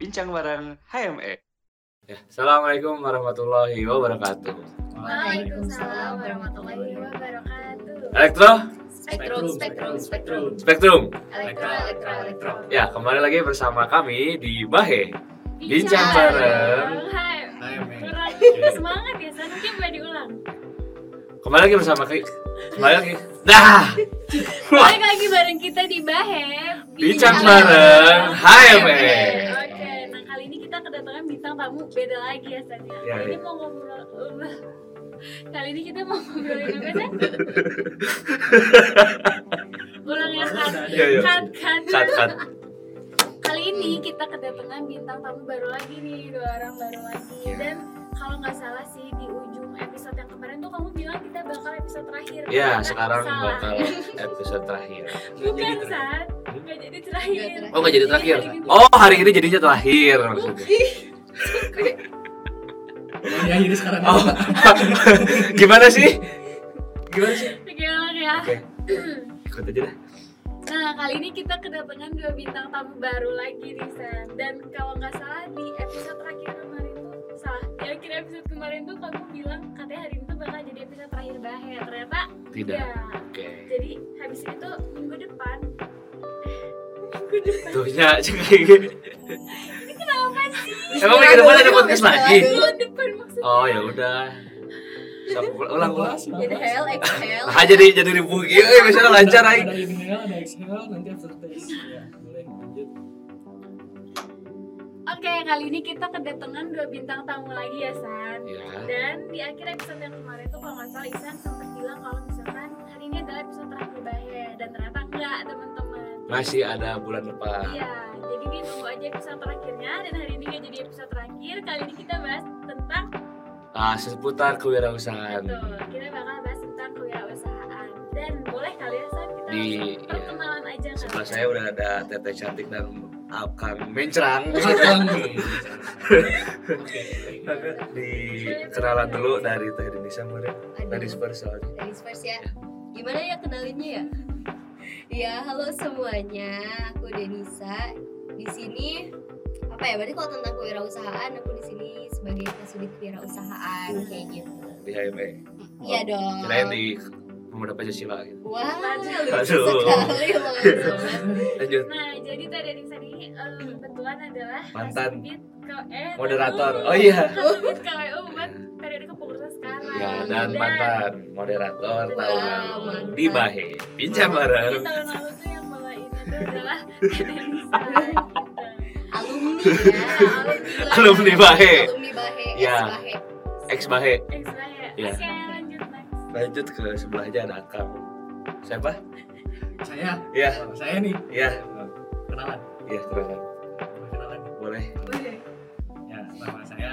bincang bareng HME. Ya, Assalamualaikum warahmatullahi wabarakatuh. Waalaikumsalam warahmatullahi wabarakatuh. Elektro, Spektrum, spektrum, spektrum. Spektrum. Elektro, elektro, elektro. Ya, kembali lagi bersama kami di Bahe. Bincang bareng. HME. Kurang semangat ya, San. Mungkin boleh diulang. Kembali lagi bersama Ki. Kembali lagi. Dah. Balik lagi bareng kita di Bahe. Bincang bareng HME. Oke, kedatangan bintang tamu beda lagi ya, San. ya. Ya, ini ya. mau ngobrol. uh, Kali ini kita mau ngobrolin apa, San? Ulang ya, San. Cut, cut. Cut, cut. Kali ini kita kedatangan bintang tamu baru lagi nih, dua orang baru lagi. Iya. Dan kalau nggak salah sih di ujung episode yang kemarin tuh kamu bilang kita bakal episode terakhir. Ya, sekarang salah. bakal episode terakhir. Bukan saat, jadi terakhir. Oh, nggak jadi terakhir. Oh, hari ini jadinya terakhir maksudnya. Mau diakhiri sekarang Oh. Gimana sih? Gimana sih? Oke, oke ya. Oke. Ikut aja dah. Nah, kali ini kita kedatangan dua bintang tamu baru lagi nih, San. Dan kalau nggak salah di episode terakhir kemarin tuh salah. Di akhir episode kemarin tuh kamu bilang katanya hari ini tuh bakal jadi episode terakhir Bahe. Ternyata Tidak. ya. Oke. Jadi habis itu minggu depan Tuhnya ini kenapa sih? Emang minggu depan ada podcast lagi? Minggu depan maksudnya. Oh, ya udah. Ulang ulang. Inhale, exhale. Ah jadi jadi ribu gitu, eh, misalnya lancar aja. Ada inhale, ada exhale, nanti after taste. Ya, boleh lanjut. Oke, kali ini kita kedatangan dua bintang tamu lagi ya, San. Ya. Dan di akhir episode yang kemarin tuh kalau nggak salah Isan sempat bilang kalau misalkan hari ini adalah episode terakhir Bahaya dan ternyata enggak teman-teman. Masih ada bulan depan. Iya, jadi ditunggu aja episode terakhirnya dan hari ini nggak jadi episode terakhir. Kali ini kita bahas tentang Ah, seputar kewirausahaan. Betul, kita bakal bahas tentang kewirausahaan Dan boleh kali ya San, kita Di- langsung perkenalan aja kan Sebelah saya udah ada Teteh cantik dan akan mencerang. di kenalan dulu dari Teh Denisa kemarin. Ladies first soalnya. Ladies first ya. Gimana ya kenalinnya ya? Ya, halo semuanya. Aku Denisa. Di sini apa ya? Berarti kalau tentang kewirausahaan, aku di sini sebagai kasubit kewirausahaan kayak gitu. Di HME. Iya dong. Kirain di pemuda Pancasila gitu. Wah, lucu sekali langsung. Lanjut. Nah, jadi tadi di sini eh, kebetulan adalah Mantan. Kasubit ke- eh, Moderator. Oh iya. Kasubit KWU buat periode kepengurusan sekarang Ya, dan mantan moderator tahun lalu di Bahe. Bincang bareng. tahun lalu tuh yang bawain itu adalah. Alumni ya, alumni. Alumni Bahe. Alumni Bahe. Ya. ex Bahe. Ex Bahe. Iya. Oke, lanjut. Lanjut ke sebelahnya ada Akang. Siapa? Saya, Iya, oh, saya nih. iya, Kenalan. iya kenalan. Kenalan. Boleh. Boleh. Ya, nama saya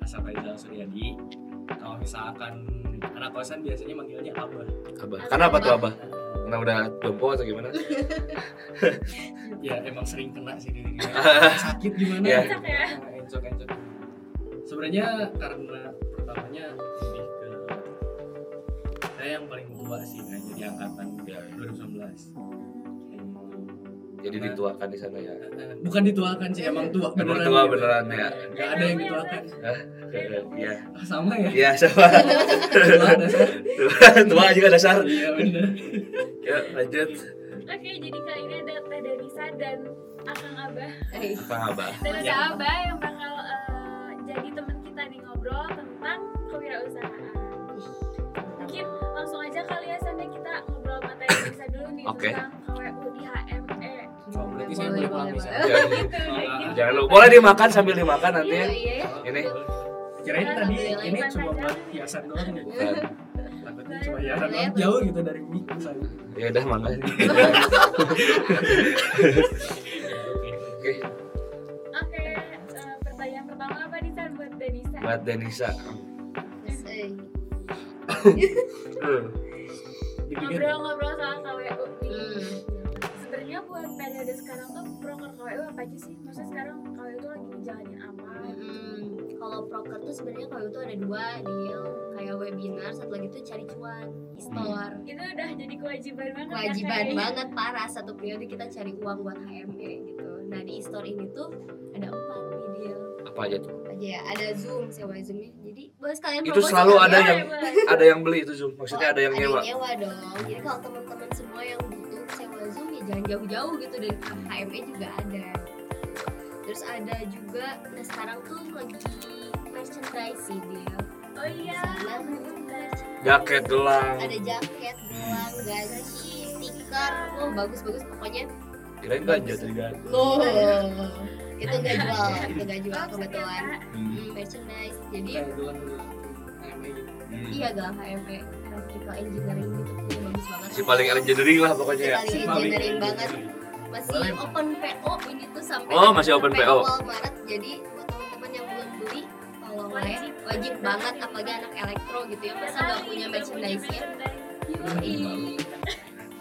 Asaf Faizal Suryadi. Kalau misalkan anak kosan biasanya manggilnya Abah. Abah. Kenapa tuh Abah? Karena udah jompo atau gimana? Ya, emang sering kena sih di diri. Sakit gimana? Encok ya? Encok, encok. Sebenarnya karena pertamanya lebih ke saya yang paling tua sih kan, jadi angkatan Ya. 2019. Jadi dituakan di sana ya. Bukan dituakan sih emang tua Emang tua beneran ya? nggak ada yang dituakan Iya. Ah, sama ya Iya, sama. tua dasar Tua juga dasar. iya bener Ya, lanjut. Oke, jadi kali ini ada Teh Denisa dan Akang Abah Apa Abah? dan ada Ya. Abah yang bakal eh, jadi teman kita nih ngobrol tentang kewirausahaan. Mungkin langsung aja kali ya sampai kita ngobrol sama Teh Denisa dulu nih Oke. tentang di. Oh, berarti saya Boleh, pulang bisa. Ya. Jangan lupa. Boleh dimakan sambil dimakan nanti Iya, ya. iya. ya. Ini. kirain tadi ini cuma buat hiasan doang gitu Bukan. takutnya cuma hiasan doang jauh gitu dari mic misalnya Ya udah. Oke, Oke, eh, pertanyaan pertama apa nih San buat Denisa? buat Denisa. Ngobrol-ngobrol soal KWU nih. Hmm. Sebenarnya buat periode sekarang tuh broker KWU apa aja sih? Maksudnya sekarang KWU tuh lagi ngejalanin apa? Mm-mm. Kalau proker tuh sebenarnya kalau itu ada dua deal kayak webinar, satu lagi tuh cari cuan, store. Itu udah jadi kewajiban banget ya, Kewajiban kayaknya. banget parah satu periode kita cari uang buat HME gitu. Nah di store ini tuh ada empat apa aja tuh aja ya ada zoom sewa zoomnya jadi boleh sekalian Itu selalu ada ya. yang ada yang beli itu zoom maksudnya Oh, ada yang nyewa dong jadi kalau teman-teman semua yang jangan jauh-jauh gitu dari HME juga ada. Terus ada juga nah sekarang tuh lagi merchandise sih dia. Oh iya. Jaket gelang. Ada jaket gelang gaji stiker. Oh bagus-bagus pokoknya. Kirain ganja tadi kan oh itu gak jual itu gak jual Maksudnya, kebetulan. Hmm. Merchandise. Jadi gitu Hmm. iya gelang HME electrical engineering gitu bagus banget. Si paling engineering lah pokoknya ya. Si paling engineering banget. Masih Boleh. open PO ini tuh sampai Oh, masih open PO. awal Maret. Jadi buat teman-teman yang belum beli tolong ya. Wajib. Banget apalagi anak elektro gitu ya. Masa nggak punya merchandise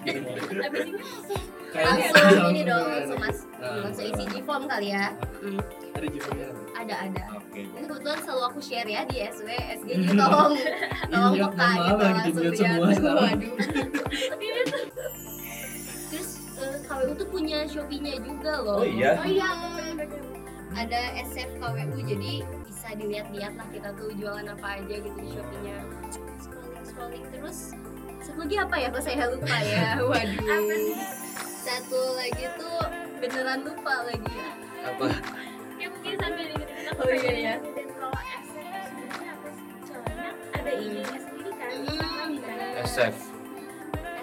ini Kayaknya langsung ini langsung dong langsung mas Nah, langsung isi G form kali ya. Hmm, ada ada ada. Oke ini kebetulan selalu aku share ya di SW SG jadi tolong tolong peka maaf, gitu langsung ya. waduh. Terus KWU tuh punya Shopee-nya juga loh. Oh iya? Oh iya, ada SF KWU jadi bisa dilihat-lihat lah kita tuh jualan apa aja gitu di Shopee-nya. Scrolling scrolling terus satu lagi apa ya kok saya lupa ya Apa waduh sih? satu lagi tuh beneran lupa lagi ya apa Ya mungkin sambil diinget-inget aku Oh, iya, iya. nyebutin kalau SF sebenarnya apa sih? Soalnya ada IG-nya sendiri kan, kan. SF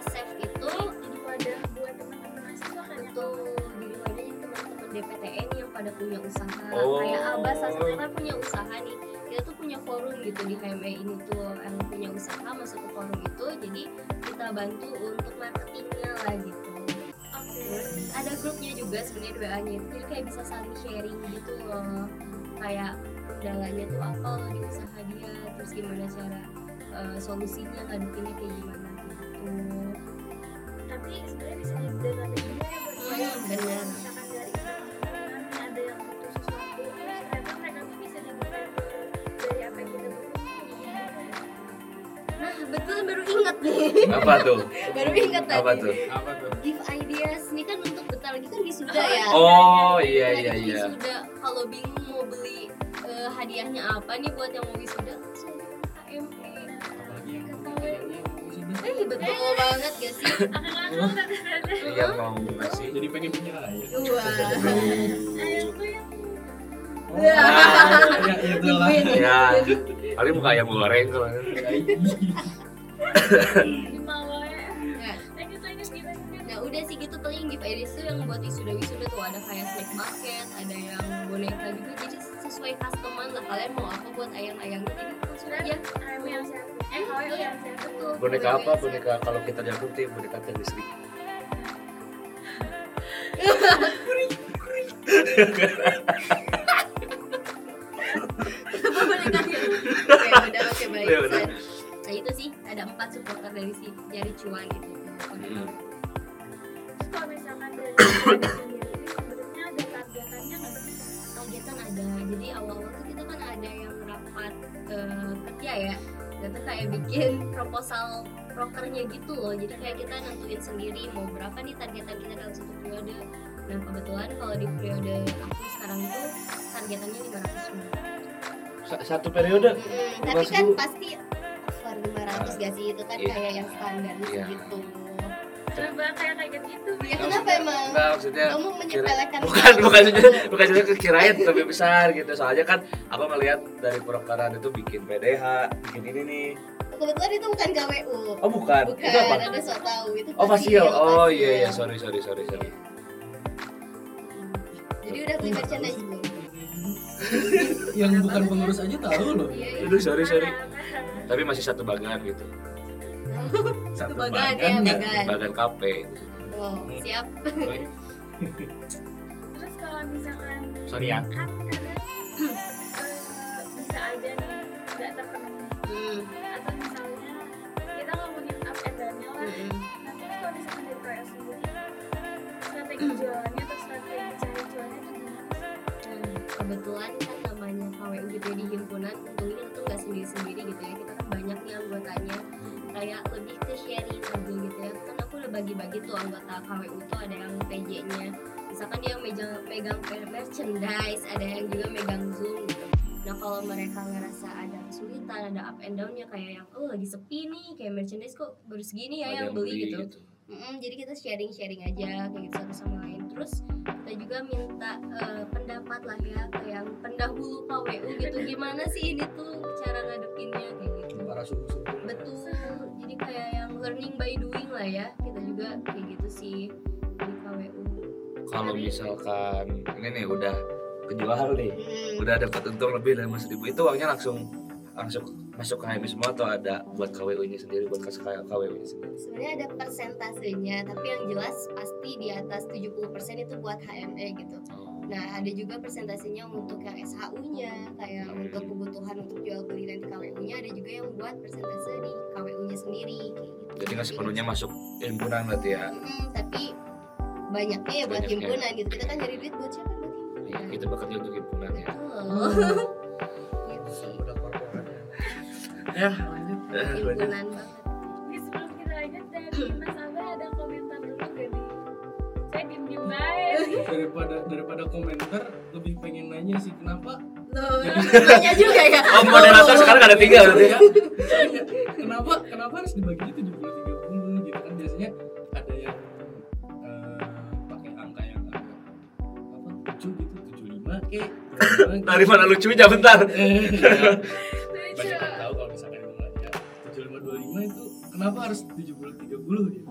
SF itu Jadi wadah buat teman-teman mahasiswa kan ya. betul jadi wadahnya teman-teman DPTN yang pada punya usaha Oh. kayak Abah Sastra kan punya usaha nih kita tuh punya forum gitu di HME ini tuh yang punya usaha masuk ke forum itu jadi kita bantu untuk marketingnya lah gitu. Terus ada grupnya juga sebenarnya WA nya itu jadi kayak bisa saling sharing gitu loh. Kayak kendalanya tuh apa loh di usaha dia terus gimana cara eh, solusinya ngadepinnya kayak gimana gitu. Tapi sebenarnya bisa didengar juga ya buat ingat nih. Apa tuh? Baru ingat tadi apa tuh? Apa tuh? Give ideas. Ini kan untuk bentar lagi kan wisuda ya. Oh iya Bentar iya lagi iya. Wisuda. Kalau bingung mau beli eh, hadiahnya apa nih buat yang mau wisuda? Sini eh betul banget gak sih? Akan langsung iya mau ngasih. Jadi pengen punya aja wah. Ayamku yang oh, Ya. ya itu lah Nungguin. ya paling muka ayam goreng tuh di bawah ya Nah, lanjut lanjut gimana Nah udah sih gitu paling gift ideas tuh yang buat wisuda wisuda tuh ada kayak snack bucket, ada yang boneka juga jadi sesuai customan lah kalian mau apa buat ayang-ayangnya jadi langsung aja ayam yang siap eh kalau yang siap betul. Boneka apa? Yang boneka kalau kita jatuh tim boneka tim listrik boneka yang oke udah oke baik. Udah. Nah itu sih. Ada empat supporter dari si jari cuan gitu. Hmm. Terus kalau misalkan dari dari sendiri sebenarnya ada targetannya nggak targetan ada. Jadi awal-awal tuh kita kan ada yang rapat eh, kerja ya. Itu kayak bikin proposal prokernya gitu loh. Jadi kayak kita nentuin sendiri mau berapa nih targetan kita dalam satu periode. Nah kebetulan kalau di periode aku sekarang itu targetannya 500 ribu. Sa- satu periode? Mm, Lima tapi kan pasti over 500 gak sih? Itu kan Iya. kayak yang standar Iya. gitu. Coba kayak kayak gitu? Ya kenapa emang? Enggak maksudnya kamu menyepelekan bukan bukan bukan juga kirain lebih besar gitu. Soalnya kan aku ngelihat dari prokaran itu bikin PDH bikin ini nih. Kebetulan itu bukan KWU oh bukan, itu bukan apa? ada so tahu. Itu oh fasil. oh iya iya. Sorry sorry sorry sorry. Jadi udah beli merchandise belum yang bukan pengurus aja tahu loh. Iya iya. Aduh sorry sorry tapi masih satu bagan gitu. Itu bagan ya bagan. bagan KP oh siap. Terus kalau misalkan sorry ya. kan kadang eh, bisa aja nih nggak terpenuhi. Hmm. atau misalnya kita ngomongin up and down-nya lah. Terus kalau misalkan dari KS sendiri strategi jualannya atau strategi cari jualannya itu gimana? Sih? Kebetulan KWU gitu ya di himpunan untungnya kita tuh nggak sendiri-sendiri gitu ya. Kita kan banyak nih anggotanya. Kayak lebih ke sharing aja gitu ya. Kan aku udah bagi-bagi tuh anggota KWU tuh ada yang PJ nya misalkan dia megang megang merchandise ada yang juga megang zoom gitu. Nah kalau mereka ngerasa ada kesulitan ada up and downnya kayak yang oh lagi sepi nih kayak merchandise kok baru segini ya Ada yang beli gitu. gitu. Mm-mm, jadi kita sharing-sharing aja kayak gitu satu sama lain. Terus kita juga minta eh, pendapat lah ya kayak yang pendahulu KWU gitu. Gimana sih ini tuh cara ngadepinnya kayak gitu. Para suku-suku. Betul. Jadi kayak yang learning by doing lah ya. Kita juga kayak gitu sih di KWU Kalau misalkan ini nih udah kejual nih, Hmm, udah dapat untung lebih dari mas ribu itu uangnya langsung langsung masuk ke HMI semua atau ada buat KWU nya sendiri buat KWU nya sendiri? sebenarnya ada persentasenya tapi yang jelas pasti di atas 70% itu buat HME gitu Nah, ada juga persentasenya untuk yang SHU-nya, kayak untuk kebutuhan untuk jual beli nanti KWU-nya, ada juga yang buat persentase di KWU-nya sendiri, kayak gitu. Jadi nggak sepenuhnya masuk himpunan berarti ya? Mm, tapi banyaknya ya buat Banyaknya. himpunan gitu. Kita kan nyari duit buat siapa? Buat Iya, himpunan. kita bekerja untuk himpunan ya. Gitu sih. Ya lanjut. Ini sebelum kita lanjut dari Mas Abah ada komentar dulu gak nih? Saya diem diem daripada daripada komentar lebih pengen nanya sih kenapa Loh, nanya juga ya. Oh moderator sekarang ada tiga berarti ya? Soalnya, kenapa kenapa harus dibaginya tujuh puluh tiga puluh gitu kan biasanya ada yang eh, pakai angka yang agak apa lucu gitu tujuh lima ke Dari mana lucunya bentar? kenapa harus tujuh 70 30 gitu?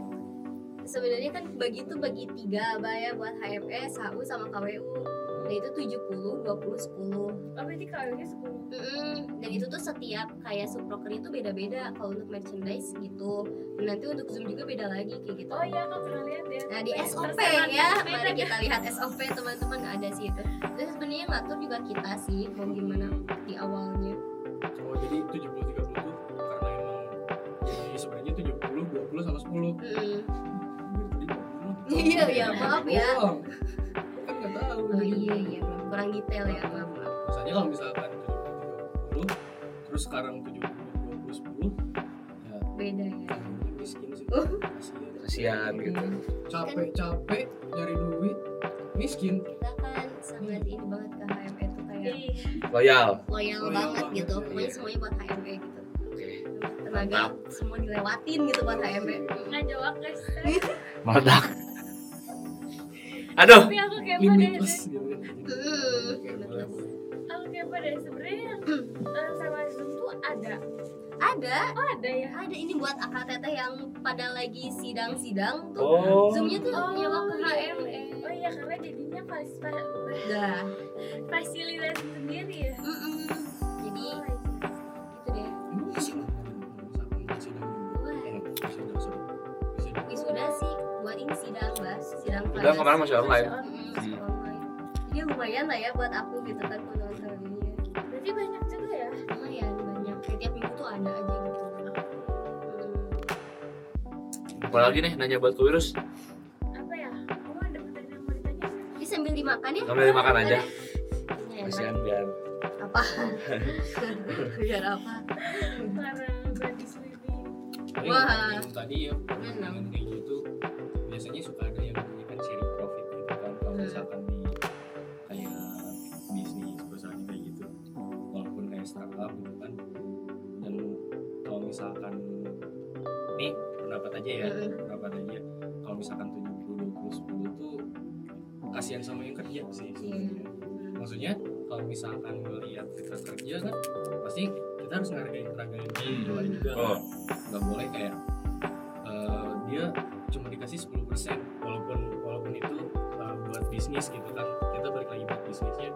Sebenarnya kan bagi itu bagi tiga Abah ya buat HMS, HU sama KWU dan itu 70, 20, 10 Oh berarti KWU-nya 10? Mm Hmm. Dan itu tuh setiap kayak subproker itu beda-beda. Kalau untuk merchandise gitu. Dan nanti untuk Zoom juga beda lagi kayak gitu. Oh iya, aku pernah lihat ya. Nah di SOP ya, mari kita lihat SOP teman-teman. Ada sih itu. Terus sebenarnya ngatur juga kita sih mau gimana di awalnya. Oh jadi 70, 30 20 sama 10 hmm. iya iya maaf ya. kan nggak tahu. Oh, iya iya, iya kurang detail ya maaf misalnya kalau misalkan 70 terus sekarang 70 20 10 ya. Beda ya. Kan miskin sih. Oh. Kasihan. Iya. Gitu. Capek capek nyari duit miskin. Kita kan sangat ini banget ke HMP tuh kayak loyal. Loyal, banget, gitu. Ya, pokoknya iya. semuanya buat HMP gitu tenaga semua dilewatin gitu buat HME nggak jawab guys Meledak. Aduh. Tapi aku limitless Mm, boleh, boleh. Aku kepo deh sebenarnya eh, sama Zoom tuh ada ada Oh ada ya ada ini buat AKTT yang pada lagi sidang-sidang tuh Oh. zoomnya tuh Oh, nyewa ke iya. HME Oh iya karena jadinya pas, pas, dah fasilitas sendiri ya Mm-mm. jadi Oh, Wisuda sih buat ini sidang bas sidang Udah kemarin masih online. Mm-mm, masih online. Jadi lumayan lah ya buat aku gitu kan kalau ini. Berarti banyak juga ya? Lumayan banyak. Kayak tiap minggu tuh ada aja gitu. Mm. Apalagi nih? Nanya buat virus. Apa ya? Kamu ada pertanyaan yang mau ditanya Ini sambil dimakan ya? Sambil dimakan aja. Enak. Kasihan biar apa? Biar apa? Body swimming Tapi Wah. yang tadi ya dengan kayak gitu biasanya suka ada yang namanya kan sharing profit gitu kan. Kalau misalkan di kayak bisnis perusahaan kayak gitu walaupun kayak startup gitu kan. Dan kalau misalkan nih pendapat aja ya pendapat aja. Kalau misalkan 70 20 10 tuh kasihan sama yang kerja sih. Sebenarnya maksudnya kalau misalkan ngelihat kita kerja kan pasti kita harus ngargain tenaga yang di lain juga. Oh. nggak boleh kayak eh, dia cuma dikasih 10% walaupun walaupun itu eh, buat bisnis gitu kan. Kita balik lagi buat bisnisnya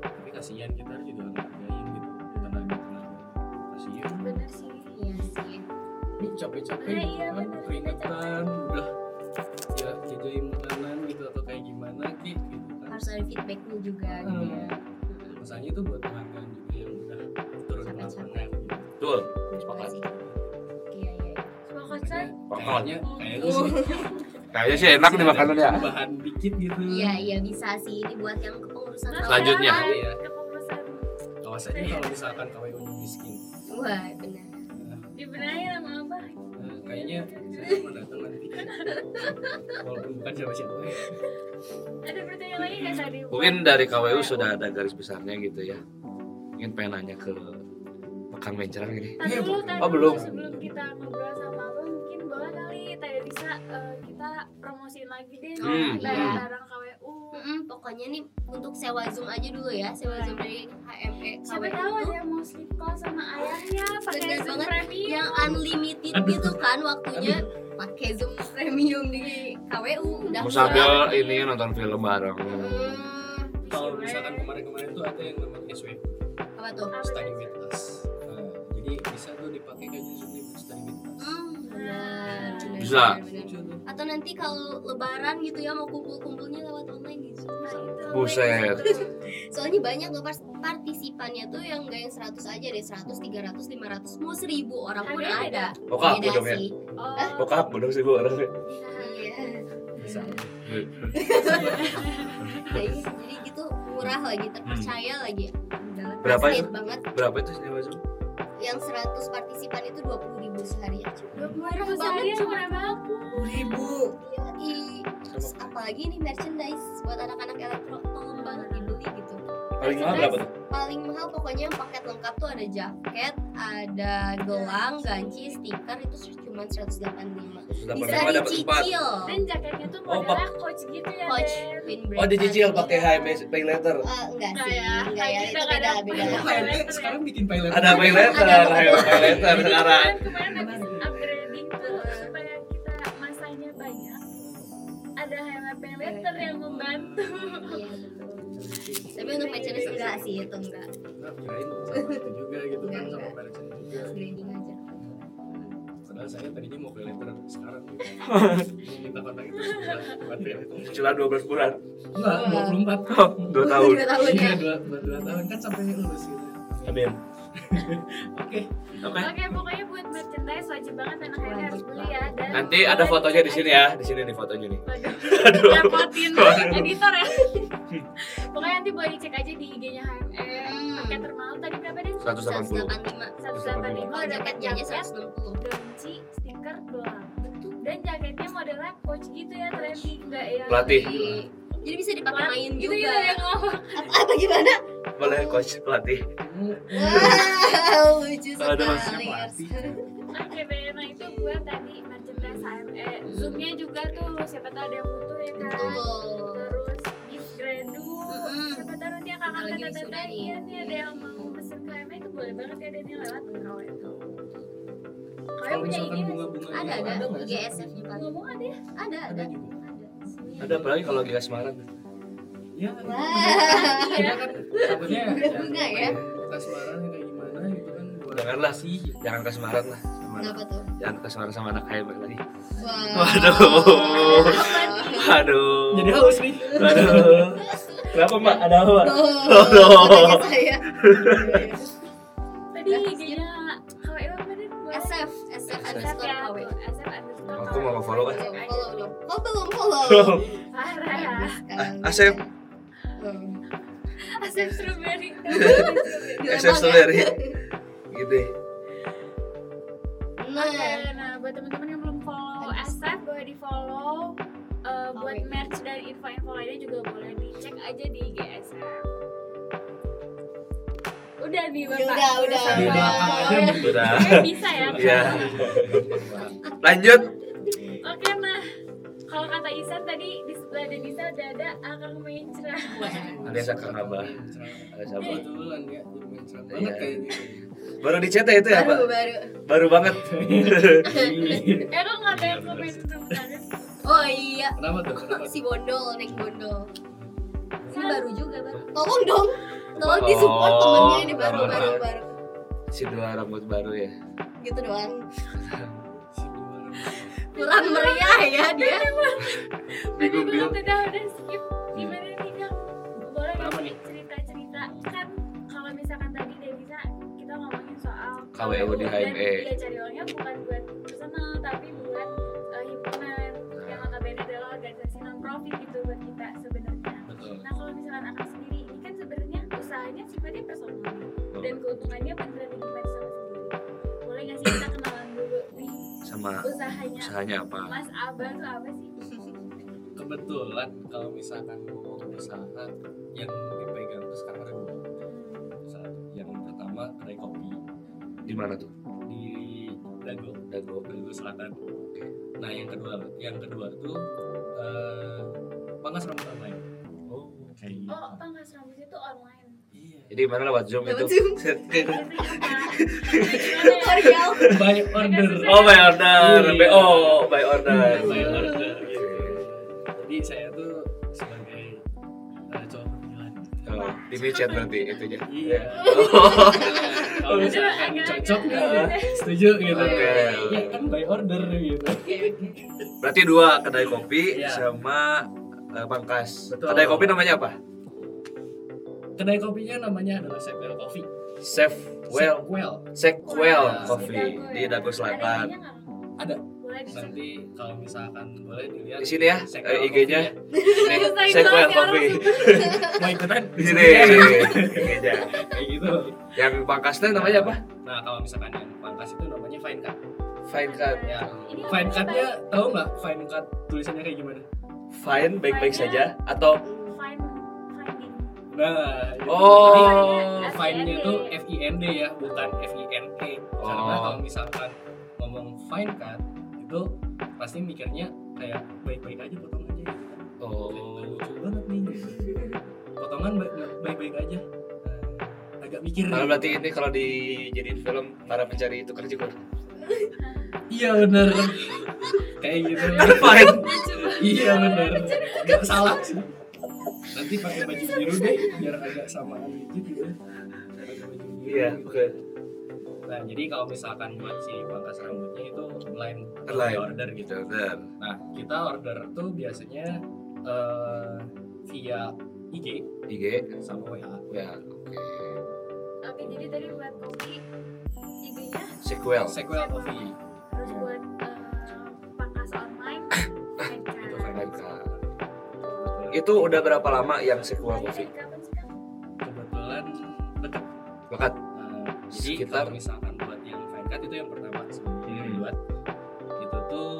tapi kasihan kita harus juga ngargain gitu tenaga tenaga kasihan. Bener sih iya sih. Ini capek-capek Nah, gitu iya, kan keringetan udah ya jajain makanan gitu atau kayak gimana Ki, gitu kan. Harus ada feedbacknya juga gitu Hmm. ya misalnya itu buat penghargaan juga gitu. Betul. Terima Sepakat. kasih. iya iya Sepakat say Kayaknya kayaknya sih Kayaknya sih enak nih makanan ya. bahan dikit gitu iya iya bisa sih ini buat yang kepengurusan Selanjutnya. kawasan. Iya. Aja kalau misalkan KWU miskin wah benar Nah, Dibenahi sama apa eh, kayaknya saya mau datang nanti walaupun bukan siapa-siapa ya ada pertanyaan lagi nggak tadi Mungkin dari KWU sudah ada garis besarnya gitu ya. Mungkin pengen nanya ke Pekan Mencerang ini. Tadi dulu, tadi Oh, belum. sebelum kita ngobrol sama apa mungkin boleh kali tadi bisa eh, kita promosiin lagi deh. Hmm. dari Hmm. barang KWU Mm-mm, pokoknya nih untuk sewa zoom aja dulu ya. Sewa zoom dari HME siapa KWU tahu itu ada yang mau sleep call sama ayahnya pakai Zoom banget. premium. Yang unlimited gitu kan waktunya pakai zoom premium di KWU udah Mau sambil ini nonton film bareng. Hmm, kalau misalkan kemarin-kemarin tuh ada yang namanya SW apa tuh? Study with us bisa tuh dipakai kayak buat study with us Hmm, benar, Bisa. atau nanti kalau lebaran gitu ya mau kumpul-kumpulnya lewat online di Zoom Nah, itu. Buset. soalnya banyak loh pas- partisipannya tuh yang gak yang 100 aja deh 100, 300, 500 mau 1000 orang pun Harganya ada Bokap Beda dong ya. sih oh Bokap sih bu orangnya. Iya. bisa iya, jadi gitu murah lagi terpercaya lagi Udah Berapa itu? banget Berapa itu sewa Zoom? Yang 100 partisipan itu 20 ribu sehari aja. Dua puluh ribu Murah sehari banget, murah banget. Ribu? Yoi. Terus apalagi nih merchandise buat anak-anak elektro tolong banget gitu Paling mahal berapa tuh? paling mahal pokoknya yang paket lengkap tuh ada jaket ada gelang ganci stiker itu cuma 185 Sudah bisa dicicil dan jaketnya tuh Oh, modelnya coach gitu ya coach. Queen Oh dicicil pakai HMS pay letter. Eh, enggak sih ya. enggak ya Kita itu nggak beda ada beda pay letter. sekarang bikin Ada pay letter, Ada pay letter Jadi sekarang. kemarin kemarin habis upgrading tuh supaya kita masanya banyak ada HMP letter yang membantu Iya, betul. tapi untuk merchandise enggak sih itu enggak kirain sama itu juga gitu kan Enggak, sama enggak. merchant juga grading aja padahal saya tadinya mau letter sekarang gitu minta kontak itu pay letter Cuma 12 bulan. enggak 24 Oh, 2 tahun. dua tahun iya ya dua tahun kan sampai lulus gitu Amin. Oke Oke. Oke, pokoknya buat merchandise wajib banget anak HMP harus beli ya. Dan Nanti ada fotonya di sini ya. Di sini nih fotonya nih. Aduh. repotin editor ya. Pokoknya nanti boleh dicek aja di IG-nya HME. Paket termahal tadi berapa deh? 180. 185 185 kalau ada jaketnya aja jaket, 160 ganci, stiker, gelang. Dan jaketnya modelnya coach gitu ya, trendy enggak ya? Pelatih. Jadi bisa dipakai main gitu juga ya yang ngomong. apa, apa gimana Boleh coach pelatih. wow lucu sekali Oke nah itu buat tadi merchandise HME. Zoomnya juga tuh, siapa tahu ada yang butuh ya kan. Betul. Terus gift gradu, siapa tahu nanti kakak nih. iya nih ada yang mau pesen ke HME itu boleh banget ya dan lewat KW itu. Kalau punya misalkan ini bunga-bunga ada gitu ada sih? GSF nya kan ngomong ada ya? ada ada ada Ada apalagi kalau lagi kasmaran. ya kita kan takutnya Udah bunga ya. kasmaran kayak gimana gitu kan Janganlah. sih Jangan kasmaran lah. Kenapa tuh Jangan kasmaran sama anak HME lagi. Wah. Waduh. Aduh. jadi haus nih Aduh. Kenapa mbak? Ada apa mbak? Oh, saya. Tadi KW apa tadi? SF SF SF ya, SF. Cek aja Follow tuh. dong. Oh belum follow. Parah. Asep. Asep strawberry. SF Strawberry. Gitu. Nah, Oke, nah buat teman-teman yang belum follow SF boleh di follow. Eh, buat Oke. merch dan info-info lainnya juga boleh dicek aja di IG SF. Udah nih bapak. Udah, udah, Sama- udah. Udah. Kayaknya bisa ya. Iya. Lanjut. Isan tadi di sebelah Denisa udah ada Akang Mencra. Ada yang sakang abah. Ada sabar. kebetulan ya lumayan cerah Iya. banget kayaknya Baru dicetak itu ya pak? baru baru. Baru banget. Eh kok nggak ada yang komen tentang Oh iya. kenapa tuh kenapa Si bondol, naik bondol. Ini baru juga, Bang. Tolong dong. Tolong Oh, di support temennya ini baru baru baru. Si dua rambut baru ya. Gitu doang. Kurang meriah ya dia. Bingung belum bingung. udah udah skip. Gimana nih Kang? Boleh nih? sih cerita-cerita kan kalau misalkan tadi dia bisa kita ngomongin soal KWU di HME. Iya cari uangnya bukan buat personal tapi buat eh, himpunan yang notabene adalah organisasi non profit gitu buat kita sebenarnya. Nah kalau misalkan akan sendiri ini kan sebenarnya usahanya sifatnya personal dan keuntungannya beneran di mana sama sendiri. Boleh nggak sih kita kenalan? Sama usahanya usahanya apa? Mas Abah tuh apa sih? Kebetulan kalau misalkan ngomong usaha yang dipegang tuh sekarang ada dua. Usaha yang pertama kedai kopi. Di mana tuh? Di Dago Dago Dago Selatan. Nah yang kedua yang kedua tuh eh pangkas rambut online. Oh kayak gitu oh pangkas rambut itu online. Iya. Jadi mana lewat zoom Lewat itu. Zoom. By order. Oh by order. Iya. BO by order. By order. Gitu. jadi saya tuh sebagai eh, cowok panggilan oh, di micet berarti itunya? Iya. Oh kalau Agak-agak cocok gitu. ya setuju gitu. Oke. iya kan by order gitu. Berarti dua kedai kopi Iya. sama eh, pangkas. Betul. kedai kopi namanya apa? Kedai kopinya namanya adalah Sequel Coffee Chef Well. Sequel Sequel Coffee di Dago Selatan. Ada. Nanti kalau misalkan boleh dilihat di sini ya eh, IG-nya. Sequel Coffee. mau ikutan? Di sini. IG-nya. kayak gitu. Yang pangkasnya namanya apa? Nah kalau misalkan yang pangkas itu namanya fine cut. Fine cut. Ya. Fine cutnya tahu nggak fine cut tulisannya kayak gimana? Fine baik-baik saja atau Fine. Nah. Oh. Jadi, fine-nya itu F I N D ya bukan F I N E. Karena Oh. kalau misalkan ngomong fine cut itu pasti mikirnya kayak baik-baik aja potong aja gitu kan oh lucu banget nih potongan baik- baik-baik aja. Nah, agak mikir. Kalau berarti ini kalau dijadiin film para pencari itu kerja kan iya bener. Kayak gitu. Fine. Iya bener. Nggak salah sih nanti pakai baju biru deh biar agak samaan dikit gitu Pakai baju biru. Iya, oke. nah jadi kalau misalkan buat si pangkas rambutnya itu lain Lain. order gitu. Benar. nah kita order tuh biasanya eh, via IG IG sama WA ya oke. Oke, jadi tadi buat kopi IG-nya sequel. Sequel Coffee itu udah berapa lama yang sequel Kak? kebetulan dekat Dekat. Nah, jadi Sekitar? kalau misalkan buat yang fine cut itu yang pertama yang Hmm. dibuat itu tuh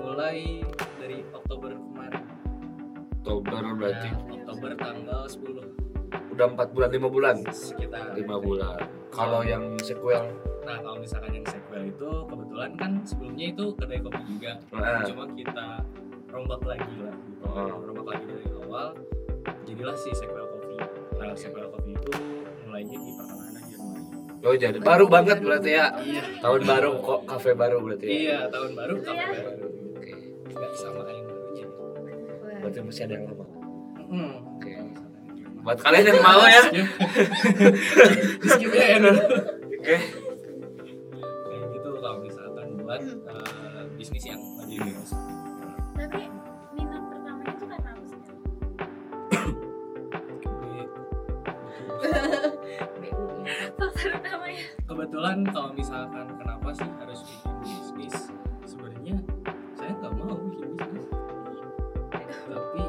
mulai dari Oktober kemarin. Oktober berarti? Nah, Oktober tanggal 10 udah empat bulan lima bulan? Sekitar. Lima bulan. Kalau yang sequel Nah kalau misalkan yang sequel itu kebetulan kan sebelumnya itu kedai kopi juga. Nah, cuma kita rombak lagi lah. Gitu. Oh. rombak lagi dari awal jadilah si sequel kopi nah sequel kopi itu mulainya di pertengahan Januari oh jadi baru banget berarti ya. iya. Tahun baru kok kafe baru berarti ya? Iya tahun baru kafe Iya. baru. Oke. Nggak sama yang barunya Wah. berarti masih ada yang lama? Hmm. Oke. buat kalian yang mau ya. Skip ya oke kebetulan kalau misalkan kenapa sih harus bikin bisnis sebenarnya saya nggak mau bikin bisnis tapi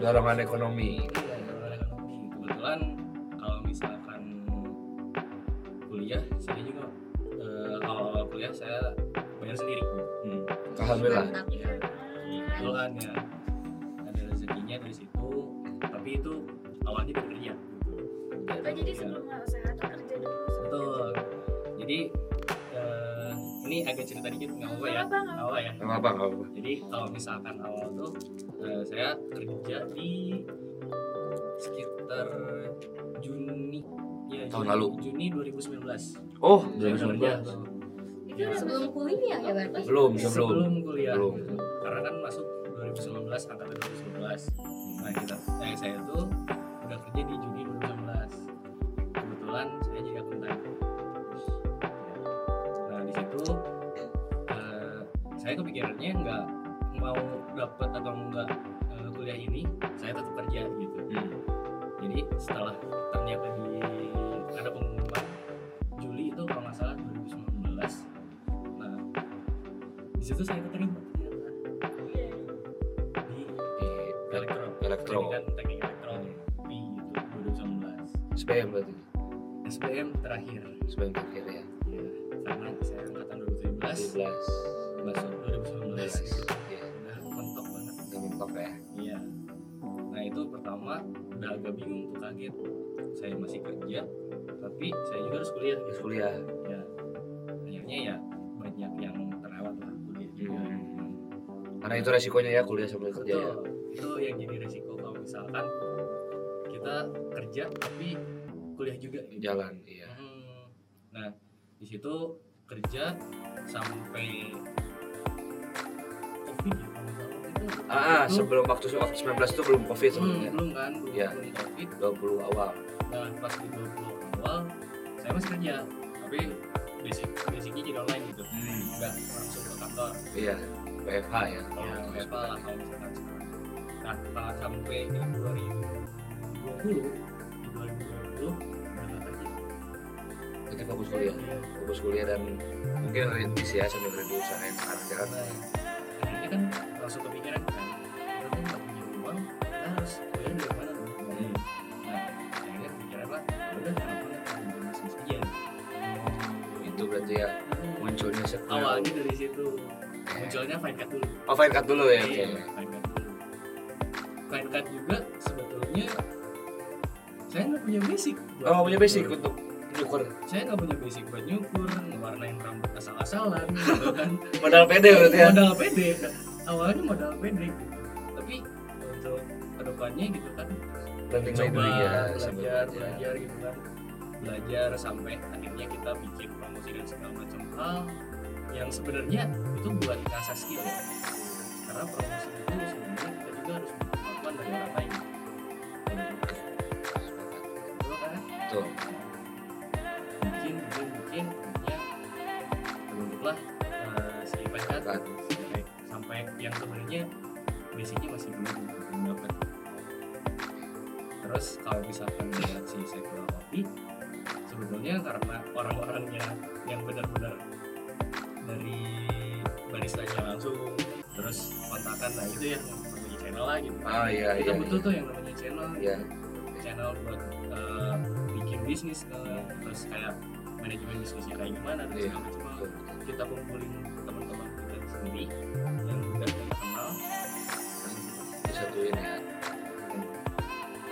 dorongan ekonomi Iya, dorongan ekonomi. kebetulan kalau misalkan kuliah saya juga eh, awal-awal kuliah saya bayar sendiri hmm. alhamdulillah ya kebetulan ya ada rezekinya dari situ tapi itu awalnya dari kerja gitu. Jadi sebelum ini agak cerita dikit nggak apa-apa ya. Nggak apa ya. Nggak apa nggak apa jadi kalau misalkan awal tuh eh, saya kerja di sekitar Juni. Ya Tahun Juni- lalu? Juni 2019 oh Saya 2019 kerja Itu udah Sebelum kuliah ya berarti? belum sebelum. sebelum kuliah. Belum. karena kan masuk 2019 angkatan 2019 nah kita eh, saya tuh udah kerja di Juni saya kepikirannya nggak mau dapat atau nggak eh, kuliah ini saya tetap kerja gitu. Hmm. jadi setelah ternyata di ada pengumuman Juli itu kalau nggak salah 2019 nah di situ saya keterima di di elektro elektro. teknik elektro di itu 2019 SPM berarti? SBM terakhir. SPM terakhir ya. Ya karena saya angkatan 2017 17 masuk pertama udah agak bingung tuh kaget saya masih kerja tapi saya juga harus kuliah gitu kuliah. ya akhirnya ya banyak yang terlewat lah kuliah juga Hmm. Karena itu resikonya ya kuliah sambil kerja ya. Betul, itu yang jadi resiko kalau misalkan kita kerja tapi kuliah juga gitu. Jalan, iya. Hmm. Nah, di situ kerja sampai covid Ah, itu, sebelum waktu waktu 19 itu belum Covid hmm, sebenarnya. belum kan, belum, belum covid. 20 awal. Nah, pas di 20 awal saya masih kerja, tapi basic basicnya jadi online gitu, nggak langsung ke kantor. Iya, WFH ya. kalau Ya, apa lah kalau misalkan sekarang. Nah, setelah sampai di 2020, di 2020 udah nggak kerja. Jadi fokus kuliah. Iya. Fokus kuliah dan mungkin rintis ya sambil rintis usahain sekarang kan. Nah, akhirnya kan langsung kepikiran Itu berarti ya munculnya Awalnya dari situ, munculnya fine cut dulu. Oh, fine cut dulu ya. Oke. Iya, fine cut dulu. Fine cut juga sebetulnya saya nggak punya basic. Oh, nggak punya basic untuk nyukur. Saya nggak punya basic buat nyukur, ngewarnain rambut asal-asalan, gitu kan. Modal pede berarti ya. modal pede awalnya modal pede gitu. tapi untuk ke depannya gitu kan coba ya. belajar belajar gitu kan belajar sampai akhirnya kita bikin dan segala macam hal yang sebenarnya itu buat ngasah skill. Ya karena promosi itu sebenarnya kita juga harus kemampuan dari orang lain. Betul kan? Betul. bikin bikin bikin akhirnya terbentuklah uh, si Pencat Kan. sampai, yang sebenarnya basicnya masih belum belum dapat. Terus kalau misalkan lihat si sektor kopi sebetulnya karena orang-orangnya yang benar-benar dari baristanya langsung terus kontakan nah itu yang namanya channel lah gitu. Ah iya kita iya. butuh tuh yang namanya channel. Iya. channel buat uh, bikin bisnis ke terus kayak manajemen bisnisnya kayak gimana terus Iya, segala macam. kita kumpulin teman-teman kita sendiri yang udah kita kenal. Disatuin ya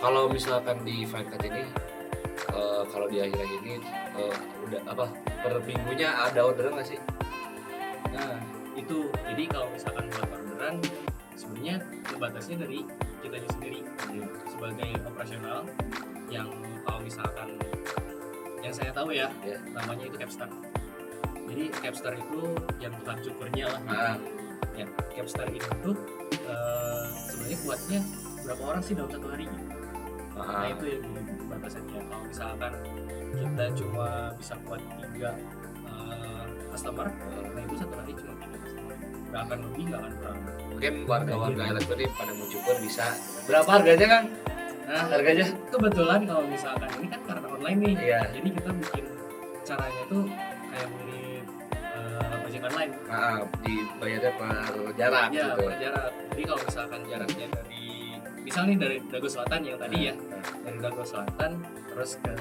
kalau misalkan di Five Cut ini eh, kalau di akhir-akhir ini eh, udah apa per minggunya ada orderan nggak sih nah itu jadi kalau misalkan buat orderan sebenarnya batasnya dari kita sendiri sebagai operasional yang kalau misalkan yang saya tahu ya Iya. namanya itu Capstar jadi Capstar itu yang tukang cukurnya lah gitu. Ah. ya Capstar itu eh, sebenarnya kuatnya berapa orang sih dalam satu hari gitu. Nah Ah, itu yang jadi batasannya. Kalau misalkan kita cuma bisa kuat tiga eh, customer, nah itu satu hari cuma tiga customer. Gak akan lebih, gak akan kurang. mungkin warga-warga elektronik pada mau cukur bisa berapa harganya kang Nah harganya kebetulan kalau misalkan ini kan karena online nih, Iya. jadi kita bikin caranya tuh kayak mirip eh, ojek online. ah, dibayarnya per jarak Ya gitu per jarak. Jadi kalau misalkan jaraknya dari misal nih dari Dago Selatan yang tadi ya, Nah, dari Dago Selatan terus ke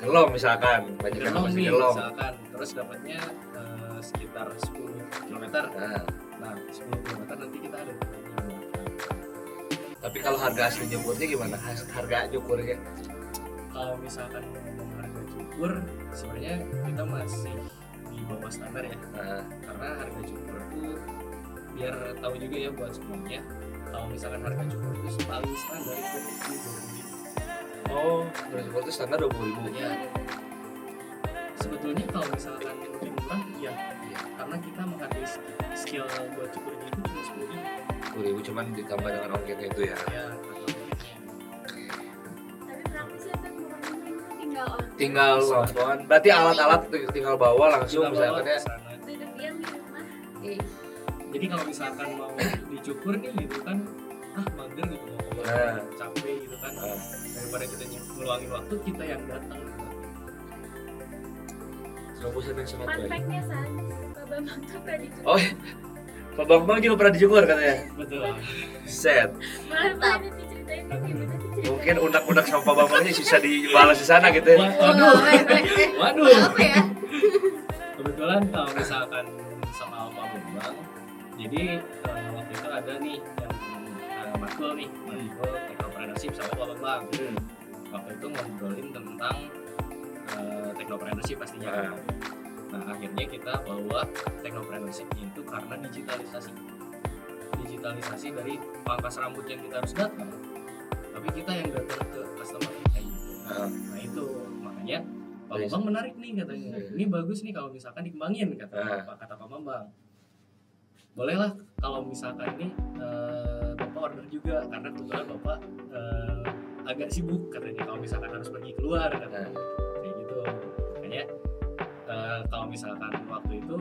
gelong misalkan banyak masih nih misalkan. Terus dapatnya eh, sekitar 10 km nah, nah 10 km nanti kita ada tapi kalau harga asli jemputnya gimana? Harga cukurnya kalau misalkan ngomong harga cukur sebenarnya kita masih di bawah standar ya. Nah, karena harga cukur itu biar tahu juga ya buat semuanya kalau misalkan harga cukur itu paling standar itu di 20.000 oh. Harga cukur itu standar dua puluh ribu. Ya sebetulnya kalau misalkan lebih murah ya karena kita menghargai skill buat cukurnya itu cuma 10 ribu. Sepuluh ribu cuman ditambah dengan ongkirnya itu ya? Ya tinggal on. Tinggal telepon berarti alat-alat ting- tinggal bawa langsung Kita bawa misalkan jadi kalau misalkan mau dicukur nih gitu kan ah mager gitu mau keluar Nah. capek gitu kan. Nah. daripada kita ngeluangin waktu kita yang datang gitu. fun fact-nya san Pak Bambang tuh pernah dicukur. Oh Pak Bambang juga pernah dicukur katanya? Betul. Set. Ceritanya? Mungkin unak-unak sama Pak Bambangnya bisa dibalas di sana gitu ya. Waduh, waduh. Waduh. Apa ya? kebetulan kalau misalkan jadi eh, waktu itu ada nih yang uh, matkul nih matkul technopreneurship sama Pak Bambang Hmm. waktu itu ngobrolin tentang uh, technopreneurship pastinya Ah. nah akhirnya kita bawa technopreneurship itu karena digitalisasi digitalisasi dari pangkas rambut yang kita harus datang tapi kita yang datang ke customer kayak gitu Ah. nah itu makanya Pak Bambang menarik nih katanya Iya. ini bagus nih kalau misalkan dikembangin kata Ah. Pak kata Pak Bambang bolehlah kalau misalkan ini eh, Bapak order juga karena kebetulan Bapak eh, agak sibuk katanya kalau misalkan harus pergi keluar katanya kayak gitu. Makanya eh, kalau misalkan waktu itu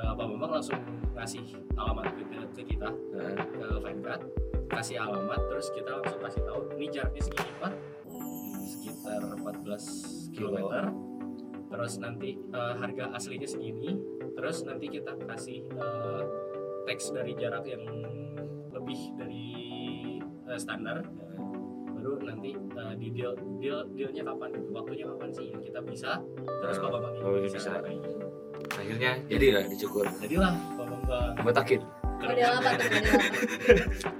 eh, Pak Bambang langsung ngasih alamat ke, ke kita Ah. ke Fancat kasih alamat terus kita langsung kasih tahu ini jaraknya segini Pak. Sekitar 14 km terus nanti eh, harga aslinya segini terus nanti kita kasih eh, teks dari jarak yang lebih dari eh, standar. Baru nanti eh, di deal deal dealnya kapan gitu waktunya kapan sih yang kita bisa terus Ah, Pak Bambang ini oh, ini bisa. kayak gitu. akhirnya jadi nggak dicukur? Jadilah Pak Bambang botakin model apa tuh model apa?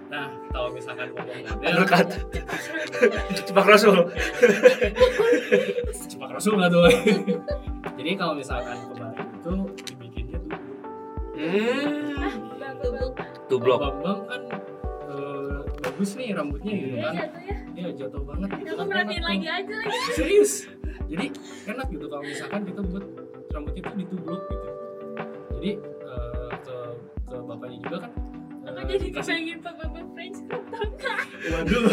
Nah kalau misalkan ngomong model cepak rasul. Cepak rasul lah tuh. Jadi kalau misalkan hmm. tublok. Bambang kan eh, bagus nih rambutnya gitu Dia kan. jatuh ya. jatuh banget. Gitu kan merhatiin lagi aja lagi. serius. Jadi enak gitu kalau misalkan kita buat rambutnya tuh ditublok gitu. Jadi eh, ke ke bapaknya juga kan Aku eh, jadi kepengen Pak Bapak French crop tau nggak? waduh.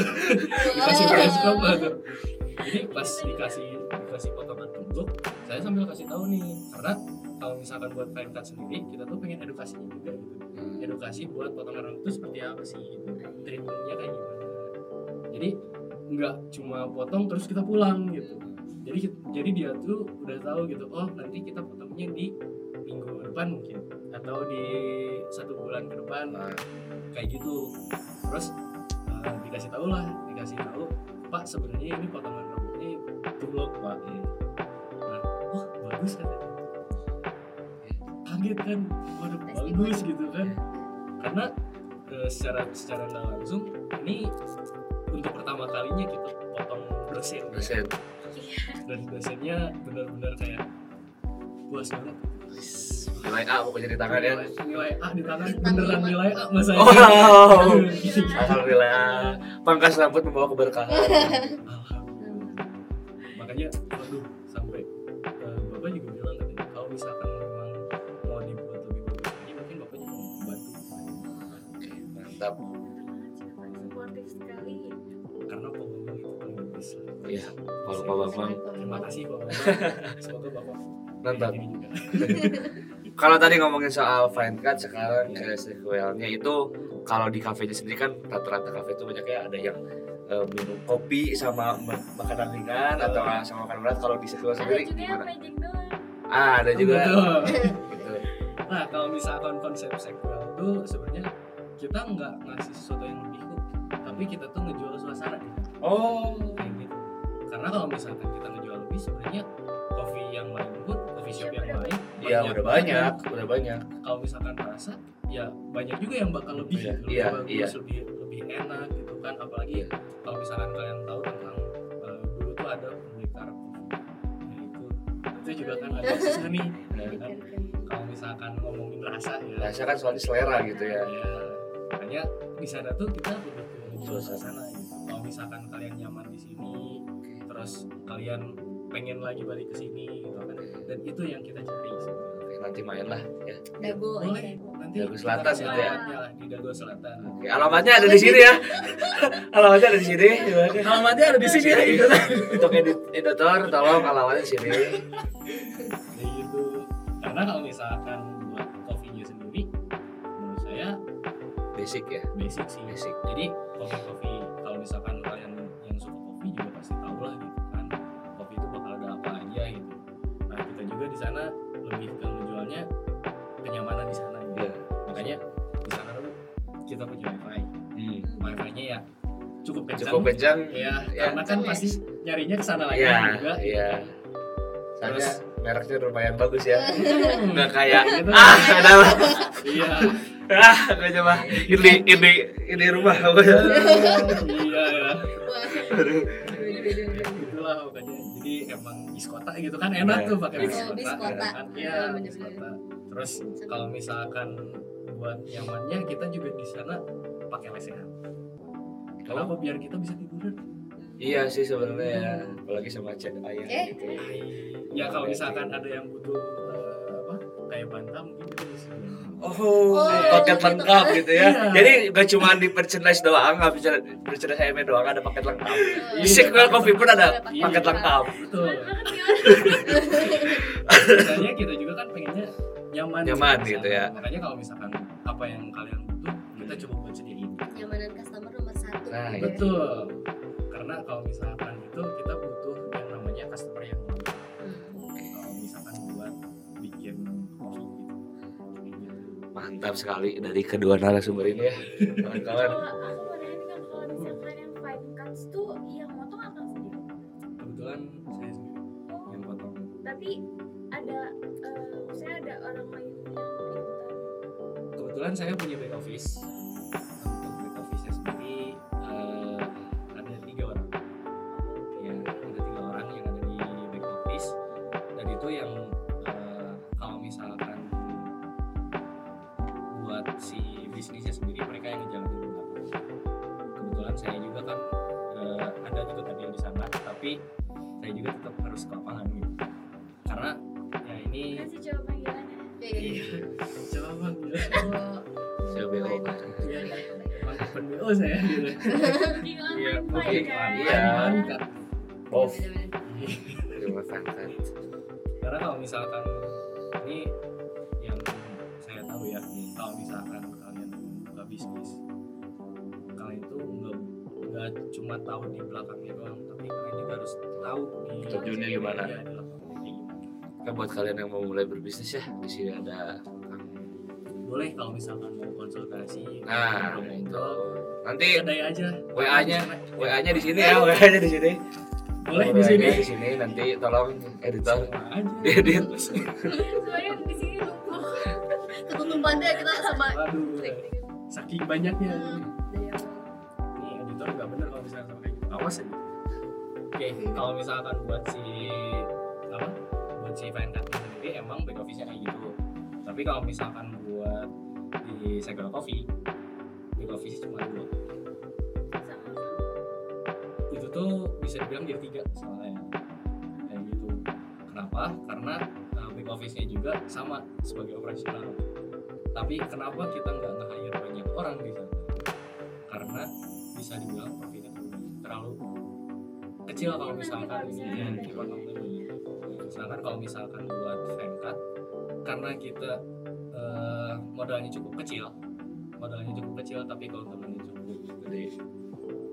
Dikasih French crop tuh jadi pas dikasih dikasih potongan tublok saya sambil kasih tahu nih karena kalau misalkan buat kain cut sendiri kita tuh pengen edukasinya juga gitu. Edukasi buat potongan rambut itu seperti apa sih gitu. Treatmentnya kayak gimana. Jadi nggak cuma potong terus kita pulang gitu. Jadi jadi dia tuh udah tahu gitu oh nanti kita potongnya di minggu depan mungkin atau di satu bulan ke depan Nah, kayak gitu. Terus eh, dikasih tahu lah dikasih tahu pak sebenarnya ini potongan rambutnya tublok pak. Nah, oh bagus katanya kaget kan waduh bagus gitu kan. karena eh, secara secara nggak langsung ini untuk pertama kalinya kita potong dosen dosen dan dosennya benar-benar kayak puas banget. Nilai A pokoknya di tangan ya. Nilai, A di tangan. Beneran nilai A. Mas saya wow. alhamdulillah. Pangkas rambut membawa keberkahan. Alhamdulillah. makanya Pak Bambang terima kasih pak bambang semoga bapak juga. Kalau tadi ngomongin soal fine cut sekarang ke sequelnya itu kalau di kafenya sendiri kan rata-rata kafe itu banyaknya ada yang eh, minum kopi sama ma- makanan ringan atau sama makanan berat. Kalau di sequel Ada sendiri gimana? Ah ada juga. Betul. gitu. nah kalau misalkan konsep sequel itu sebenarnya kita nggak ngasih sesuatu yang lebih kok tapi kita tuh ngejual suasana. Oh karena kalau misalkan kita ngejual lebih sebenarnya coffee yang lain pun coffee shop yang lain Iya udah banyak, udah banyak. kalau misalkan rasa ya banyak juga yang bakal lebih Iya, gitu, lebih iya, bagus iya. lebih lebih enak gitu kan apalagi Iya. kalau misalkan kalian tahu tentang eh, dulu tuh ada pendekar ya itu itu juga kan agak susah nih ya kan kalau misalkan ngomongin rasa ya Rasa kan soalnya selera gitu ya. ya makanya di sana tuh kita lebih ke Suasana. suasana gitu kalau misalkan kalian nyaman di sini terus kalian pengen lagi balik ke sini gitu kan dan itu yang kita cari. Oke, nanti main lah ya. dago boleh aja. nanti Dago kita Selatan gitu ya. lah di Dago Selatan Oke, alamatnya ada di sini ya. alamatnya ada di sini. Alamatnya ada di sini Untuk edit editor tolong alamatnya di sini. Gitu karena kalau misalkan buat kopinya sendiri menurut saya Basic ya. basic sih Basic. jadi kopi kopi kencang. ya Ya. karena kan pasti nyarinya ke sana lagi Iya, juga iya. terus Soalnya mereknya lumayan bagus ya nggak kayak Gitu. ah ada lah iya ah nggak coba ini ini ini rumah iya ya Wah. itulah pokoknya jadi emang biskota gitu kan enak Iya. tuh pakai biskota, biskota. kan Iya, iya bener-bener. biskota terus kalau misalkan buat nyamannya kita juga di sana pakai lesehan kenapa biar kita bisa tiduran iya sih sebenarnya ya apalagi sama chat ayah Eh? gitu ya kalau misalkan ada yang butuh eh, apa kayak bantal mungkin kita bisa Oh, Oh, paket gitu. lengkap gitu ya. Iya. Jadi gak cuma di merchandise doang, nggak bisa merchandise HM doang ada paket lengkap. Di Iya. Sequel Coffee pun ada Iya. paket lengkap. betul kita juga kan pengennya nyaman Nyaman di gitu ya. makanya kalau misalkan apa yang kalian butuh kita coba buat sediain Nyamanan customer satu. Nah, ya. betul karena kalau misalkan itu kita butuh yang namanya customer yang loyal kalau misalkan buat bikin kopi gitu. Mantap sekali dari kedua narasumber ini ya. Kawan-kawan. Tuh yang motong akan sendiri. kebetulan saya sendiri Oh, yang potong tapi ada eh, saya ada orang lain yang kebetulan saya punya back office Iya? Iya. Off. bener-bener. Terima kasih. Karena kalau misalkan ini yang saya tahu ya, kalau misalkan kalian buka bisnis, kalian itu nggak nggak cuma tahu di belakangnya doang, tapi kalian juga harus tahu di Terjunnya gimana? Iya, di gimana. Kan buat kalian yang mau mulai berbisnis ya, di sini ada Boleh kalau misalkan mau konsultasi, Nah, itu. Nanti aja. WA-nya, WA-nya di sini ya, WA-nya di sini. Boleh di sini. Di sini nanti tolong editor. Diedit. Soalnya di sini numpuk. Ketutupan deh kita sama saking banyaknya. Hmm, ini editor nggak bener kalau misalkan sama kayak gitu awas ya oke kalau misalkan buat si apa buat si fine cut sendiri emang back office nya kayak gitu tapi kalau misalkan buat di segel coffee back office cuma dua itu bisa dibilang jadi tiga soalnya. Kayak gitu. Kenapa? Karena uh, back office nya juga sama sebagai operasional. Tapi kenapa kita nggak nge-hire banyak orang di sana? Karena bisa dibilang profitnya terlalu, terlalu kecil kalau misalkan kalau ini misalnya ya ada dipotong sedangkan kalau misalkan buat fancut karena kita uh, modalnya cukup kecil modalnya cukup kecil tapi keuntungannya cukup gede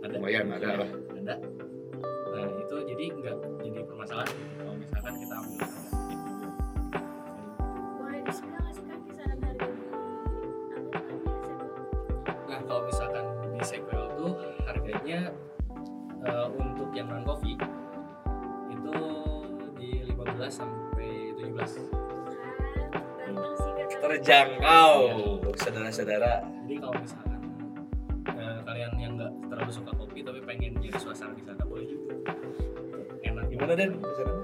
ada Lumayan, ada lah. ada nah itu jadi nggak jadi permasalahan gitu kalau misalkan kita ambil gitu. Nah kalau misalkan di sequel tuh harganya eh, untuk yang non coffee itu di 15 sampai 17 Kan, tergantung sih Kak. terjangkau, saudara-saudara. jadi kalau misalkan suka kopi tapi pengen nyari suasana di sana boleh juga enak Gimana Den? Di sana?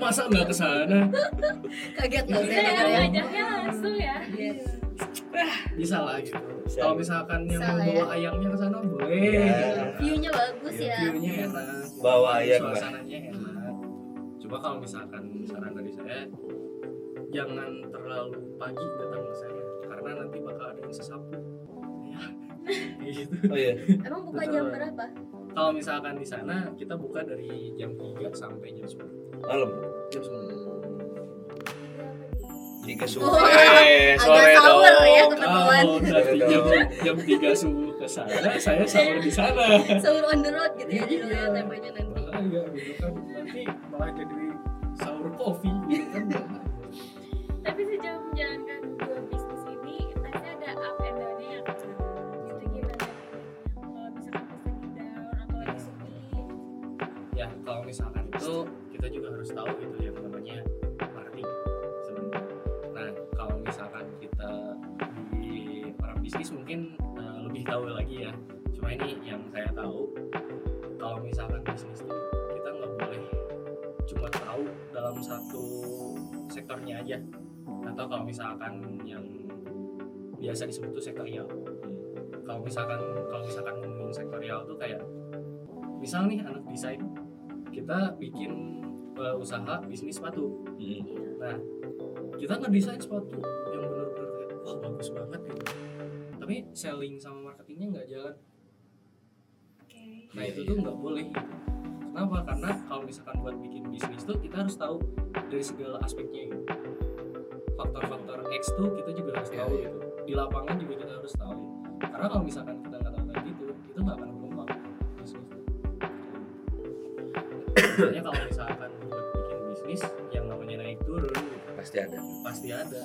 masa nggak ke sana Kaget Bisa saya ya ya. ngajaknya langsung ya. Yes. bisa lah gitu kalau misalkan yang mau lah ya. bawa ayamnya ke sana boleh Iya. View-nya bagus ya. view-nya enak Bawa ayam, suasananya enak coba kalau misalkan saran dari saya jangan terlalu pagi datang ke sana karena nanti bakal ada yang sesapu ya kayak gitu Oh iya. Emang buka jam berapa? kalau misalkan di sana kita buka dari jam 3 sampai jam 10 Malam. jam 10 Tiga Oh, sore, sore agak sour dong. ya, kebetulan. kalau nanti jam jam 3 subuh ke sana saya sahur di sana Sahur on the road gitu ya. Royal tempenya nanti. bahaya gitu kan nanti malah jadi sahur kopi gitu kan itu kita juga harus tahu gitu yang namanya marketing sebenarnya. Nah kalau misalkan kita di orang bisnis mungkin uh, lebih tahu lagi ya. Cuma ini yang saya tahu kalau misalkan bisnis itu kita nggak boleh cuma tahu dalam satu sektornya aja. Atau kalau misalkan yang biasa disebut itu sektorial. Kalau misalkan kalau misalkan ngomong sektorial tuh kayak misal nih anak desain kita bikin eh, usaha bisnis sepatu Hmm. Nah, kita ngedesain sepatu yang benar-benar kayak wah bagus banget gitu. Tapi selling sama marketingnya nggak jalan. Oke. Nah itu tuh nggak boleh. Kenapa? Karena kalau misalkan buat bikin bisnis tuh kita harus tahu dari segala aspeknya gitu. Faktor-faktor X tuh kita juga harus tahu gitu. Di lapangan juga kita harus tahu. Karena kalau misalkan Makanya kalau misalkan buat bikin bisnis yang namanya naik turun gitu, pasti ada. pasti ada.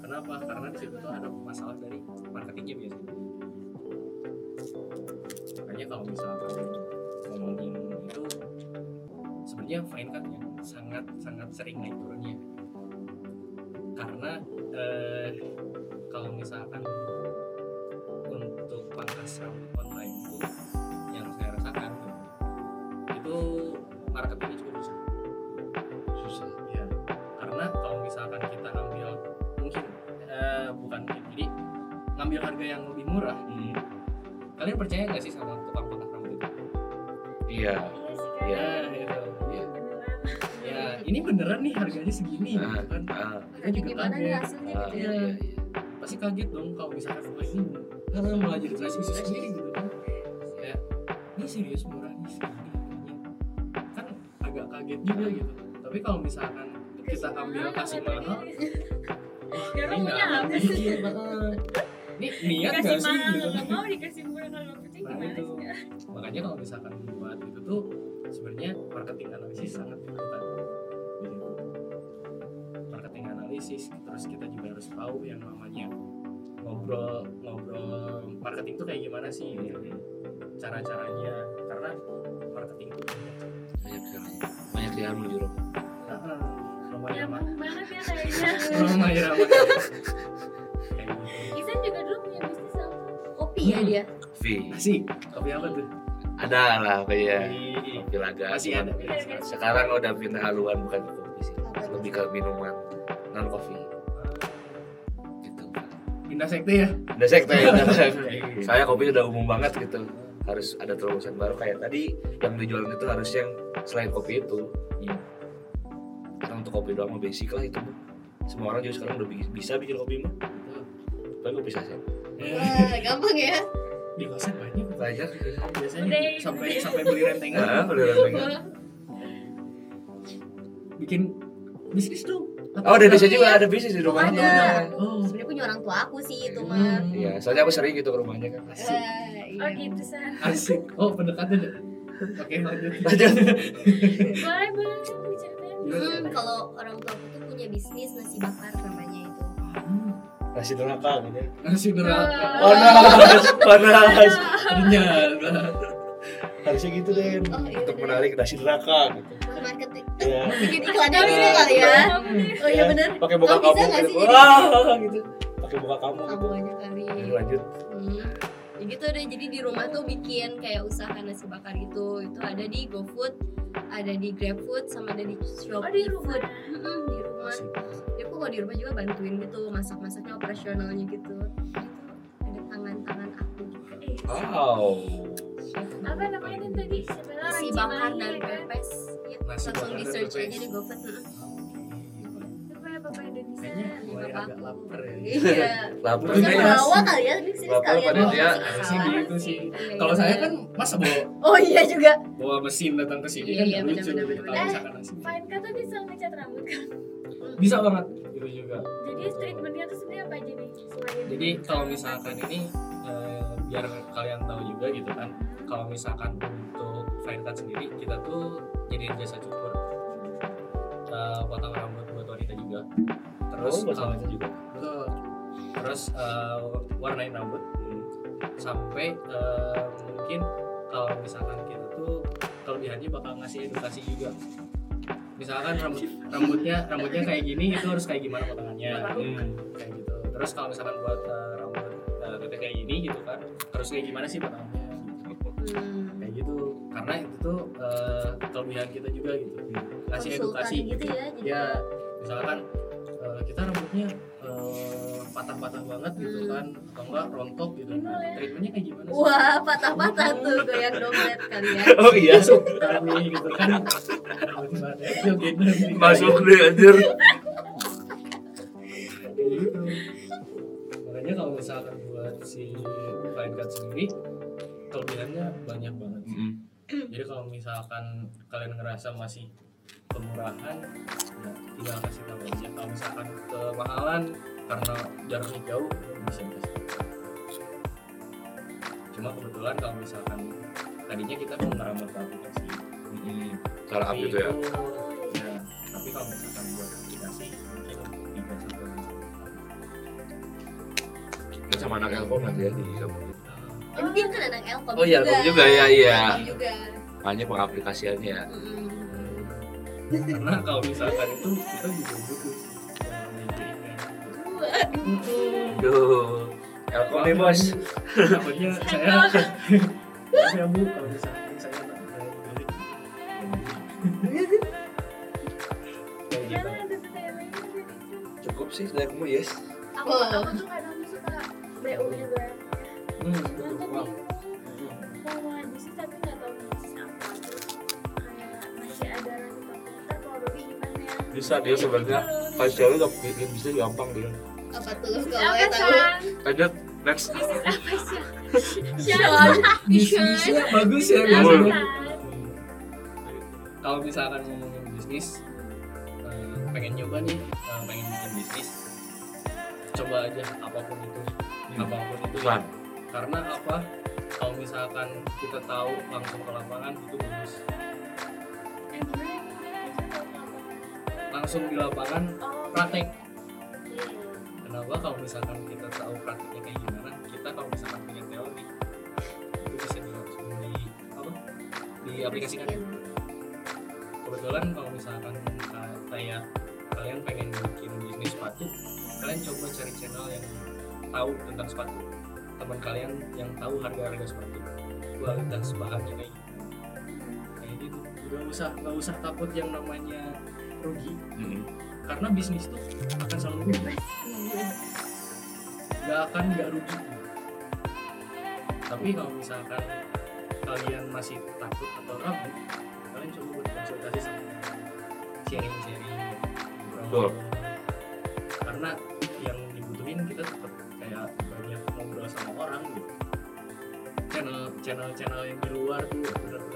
Kenapa? Karena di situ tuh ada masalah dari marketingnya biasanya. Makanya kalau misalkan ngomongin itu sebenarnya fine kan yang sangat sangat sering naik turunnya. Karena eh, kalau misalkan untuk pangkas rambut kalian percaya nggak sih sama tukang pangkas rambut iya Iya Iya. Ya, gitu. iya. Ya, ini beneran nih harganya segini, Ah, gitu kan? ah, Kita juga gimana nih kaget. hasilnya ah, gitu iya ya iya iya Pasti kaget dong kalau misalkan wah ini karena malah jadi bisnis sendiri gitu kan? Kayak ini serius murah nih segini. Kan agak kaget juga gitu. Tapi kalau misalkan kita ambil kasih mahal, Ya ini nggak bikin, heeh. Ini niat Dikasih gak sih mahal gitu? nggak mau dikasih murah kalau nggak percaya gimana itu. sih? makanya kalau misalkan buat itu tuh sebenarnya marketing analisis sangat diperlukan marketing analisis terus kita juga harus tahu yang namanya ngobrol ngobrol marketing tuh kayak gimana sih gitu. cara caranya karena marketing tuh banyak banyak sekali banyak yang menuju lumayan Nyambung banget ya kayaknya. kayak gitu Isan juga dulu punya bisnis sama. kopi ya dia V asik. Kopi apa tuh? Ada lah kayak Kopi. kopi laga Masih ada. sekarang udah pindah haluan bukan ke kopi sih. Lebih ke minuman non kopi. Gitu. Pindah sekte ya? Udah sekte ya saya kopi udah umum banget gitu. Harus ada terobosan baru. Kayak tadi yang dijual itu harus yang selain kopi itu. Iya. karena untuk kopi doang mah basic lah itu mah. semua orang juga sekarang udah bi- bisa bikin kopi mah tapi kopi saset wah gampang ya di kosan banyak. Banyak biasanya Udah. sampai sampai beli rentengan. Nah udah rentengan. bikin bisnis tuh. Oh dari saya juga ada bisnis di rumahnya. Ada. oh. Sebenarnya punya orang tua aku sih itu mah. Hmm. iya soalnya aku sering gitu ke rumahnya kan. Asik. Eh, Oh iya. gitu san. asik. Oh pendekatan ya oke lanjut. Lanjut. Boleh boleh diceritain. Hmm, kalau orang tua aku tuh punya bisnis nasi bakar namanya itu nasi neraka gitu. Nasi neraka panas panas ternyata harusnya gitu deh Oh, iya, untuk iya. menarik nasi neraka gitu. Marketing. Iya. bikin iklannya gitu kali ya. Oh iya bener. Pakai muka Kamu gitu. gitu. Pakai muka kamu. Gitu kamu aja kali. Lanjut. Hmm. Ya gitu deh, jadi di rumah tuh bikin kayak usaha nasi bakar gitu. Itu ada di GoFood, ada di GrabFood, sama ada di Oh Shopee di rumah. Food. Mm-mm, Di rumah. Jadi aku kalau di rumah juga bantuin gitu, masak-masaknya operasionalnya gitu. Gitu, ada tangan-tangan aku juga. Eh, wow. Apa namanya tadi? Orang bakar dan ya kan? pepes. Ya, Langsung di search aja di GoFood kayaknya. Mulai Bapak agak lapar ya. Iya. Lapar. Iya. bawa kali ya, ini sini Lapar sekalian. padahal bawa dia nggak harusnya salah. gitu sih. Iya, kalau iya, saya kan masa bawa Oh iya juga. bawa mesin datang ke sini Iya, kan iya, lucu misalkan nasi Fine kata bisa ngecat rambut kan? bisa banget. Itu juga. Jadi treatmentnya tuh sebenarnya apa aja nih? Selain jadi kalau misalkan ini eh, biar kalian tahu juga gitu kan kalau misalkan untuk fine cut sendiri kita tuh jadiin jasa cukur Eh, potong rambut buat wanita juga terus oh kalau- sama juga. betul terus eh, warnain rambut. Sampai eh, mungkin kalau misalkan kita tuh kelebihannya bakal ngasih edukasi juga. Misalkan rambut rambutnya rambutnya kayak gini itu harus kayak gimana potongannya? Hmm. kayak gitu. Terus kalau misalkan buat eh, rambut eh, dapetnya kayak gini gitu kan harus kayak gimana sih pertamanya Hmm. kayak gitu. Karena itu tuh eh, kelebihan kita juga gitu. Kasih Konsultan edukasi gitu ya ya misalkan eh, kita rambutnya eh, patah-patah banget gitu Hmm. kan atau enggak rontok gitu nah, treatmentnya kayak gimana sih Wah, patah-patah tuh goyang dompet kalian. Oh iya, masuk kami gitu kan masuk deh anjir. makanya kalau misalkan buat si fine cut sendiri kelebihannya banyak banget sih. Mm. jadi kalau misalkan kalian ngerasa masih kemurahan ya tinggal kasih tahu aja kalau misalkan kemahalan karena jaraknya jauh ya bisa kasih tahu. cuma kebetulan kalau misalkan tadinya kita mau ngerambat ke aplikasi Mm. Cara up Tapi gitu ya. ya tapi kalau misalkan buat aplikasi lima Kan sama anak Elkom nanti ya di kamu. Kan dia kan anak Elkom Oh iya, Elkom juga, ya, iya. Elkom juga. Hanya pengaplikasiannya ya. Mm-mm. Karena kalau misalkan itu kita juga butuh. Duh. Elkom nih bos. Takutnya saya Maaf ya bu kalau misalkan saya tak saya gitu. Cukup sih dari kamu yes. aku aku tuh kadang suka BU juga hmm, Aku betul bingung mau tapi nggak tahu Bisa dia sebenarnya pas cewek gak bikin bisa gampang dia. Apa tuh? Kalau ya tahu? Lanjut next. bisnis apa sih bisnisnya bagus ya kalau misalkan ngomongin bisnis eh, pengen nyoba nih eh, pengen bikin bisnis. Coba aja apa pun itu apa pun itu. Pelan. karena apa? Kalau misalkan kita tahu langsung ke lapangan itu bagus. Eh, langsung di lapangan Oh, praktek. Iya. kenapa kalau misalkan kita tahu prakteknya kayak gimana kita kalau misalkan punya teori itu bisa di langsung di apa diaplikasikan kebetulan kalau misalkan ka- kayak kalian pengen bikin bisnis sepatu kalian coba cari channel yang tahu tentang sepatu. Teman kalian yang tahu harga-harga sepatu. Kualitas bahannya kayak gimana kayak gitu. Nggak usah nggak usah takut yang namanya rugi Mm. karena bisnis tuh akan selalu rugi nggak akan nggak rugi. Tapi kalau misalkan kalian masih takut atau ragu kalian coba buat konsultasi sama sharing sharing Betul. karena yang dibutuhin kita tetap kayak banyak ngobrol sama orang gitu. Channel channel channel yang di luar tuh benar-benar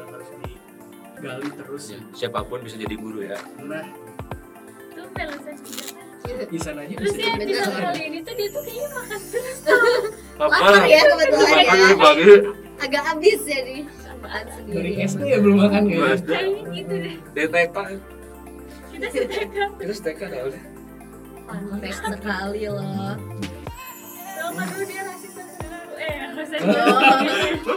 digali terus Ya, siapa pun bisa jadi guru ya. nah Tuh kan. di Terus bisa ya episode kali ini tuh dia tuh kayaknya makan terus. Lapar ya kebetulan Makan ya. dari. Agak habis jadi dari SD ya belum makan ya Kayaknya gitu deh. DTK Kita setekan. itu STK tau deh. Kontek sekali loh. Kan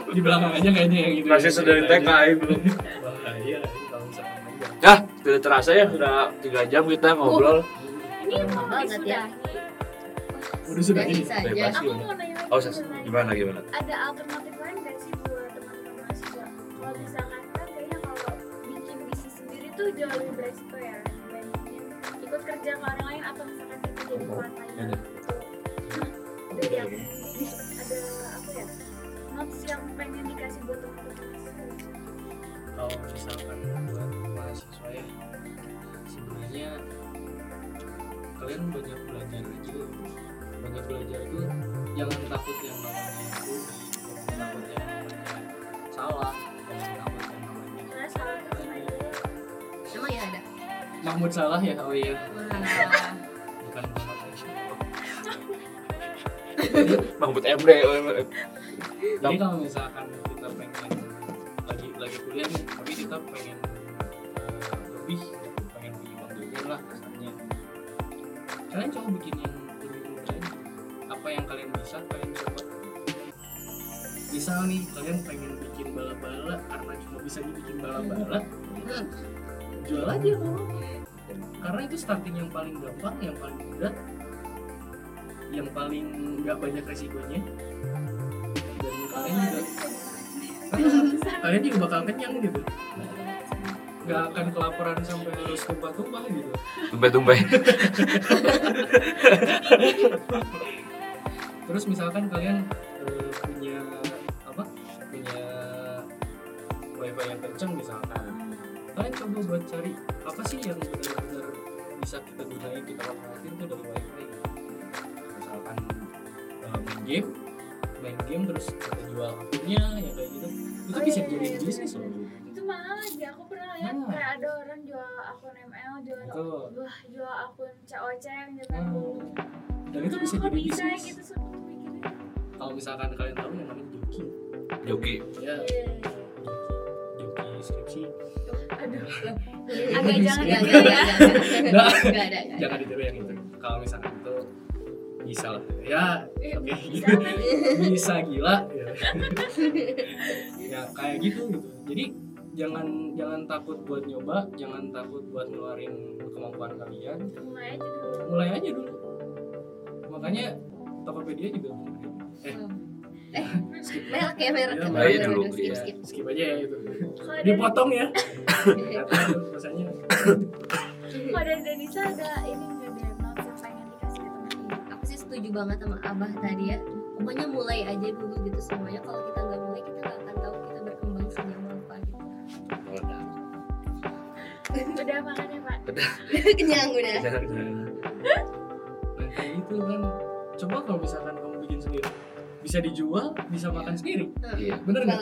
di belakang aja kayaknya yang gitu Masih sedari TK ini. bahaya kalau misalkan aja Ya, tidak terasa ya sudah tiga jam kita ngobrol. Ini mau Banget ya. Udah sudah ini. Bebas. Aku mau nanya lagi. Oh, sebenarnya. gimana gimana? Ada alternatif lain gak sih buat teman-teman mahasiswa? Kalau misalkan kan kayaknya kalau bikin bisnis sendiri tuh jauh lebih beresiko ya dibandingin ikut kerja ke orang lain atau misalkan kita jadi part gitu. Nah, dari aku sendiri ada apa? Notes yang pengen dikasih buat teman-teman kalau misalkan buat mahasiswa ya sebenarnya kalian banyak belajar aja banyak belajar itu jangan takut yang namanya rugi jangan takut yang namanya salah jangan takut yang namanya Karena salah itu itu. Emang ya ada. Mahmud salah ya oh iya bukan. Mahmud MD. Jadi kalau misalkan kita pengen lagi lagi kuliah nih tapi kita pengen eh, lebih pengen punya uang jajan lah kasarnya kalian coba bikin yang lebih mudah apa yang kalian bisa kalian coba. Misal nih kalian pengen bikin bala-bala karena cuma bisa dibikin bala-bala Hmm. jual aja kalau karena itu starting yang paling gampang yang paling mudah yang paling nggak banyak resikonya kalian juga kalian juga bakal kenyang gitu. Nggak akan kelaparan sampai harus tumpah-tumpah gitu. Tumbai-tumbai. terus misalkan kalian eh, punya apa punya wifi yang kencang misalkan. Kalian coba buat cari apa sih yang benar-benar bisa kita gunain kita manfaatin tuh dari wifi? Misalkan eh, main game main game terus kita jual akunnya ya kayak gitu itu Oh, bisa iya, jadi iya, bisnis bener, loh itu mahal aja aku pernah lihat Nah. kayak ada orang jual akun ML jual Betul. wah jual akun COC yang zaman Hmm. dulu dan itu bisa jadi bisa bisnis gitu kalau misalkan kalian tahu yang namanya joki Joki. ya Iya. joki skripsi aduh Agak Agak jangan ya. nggak ada. jangan ditiru yang itu kalau misalkan itu bisa lah. Ya Eh, oke. bisa kan? bisa gila. Ya. ya kayak gitu gitu. Jadi jangan jangan takut buat nyoba jangan takut buat ngeluarin kemampuan kalian. Mulai aja dulu. Mulai aja dulu. Makanya Tokopedia juga eh. Eh, skip. merek ya merek. Ya, Merek, mulai merek, dulu, skip, iya. skip. skip. Aja ya itu dipotong ya. Rasanya kalau dari Denisa ada ini setuju banget sama Abah tadi ya. Pokoknya mulai aja dulu gitu semuanya. Kalau kita nggak mulai, kita nggak akan tahu kita berkembang sejauh apa gitu. udah makan ya pak Kenyang udah. nah kayak gitu kan coba kalau misalkan kamu bikin sendiri bisa dijual bisa makan sendiri Iya. bener nggak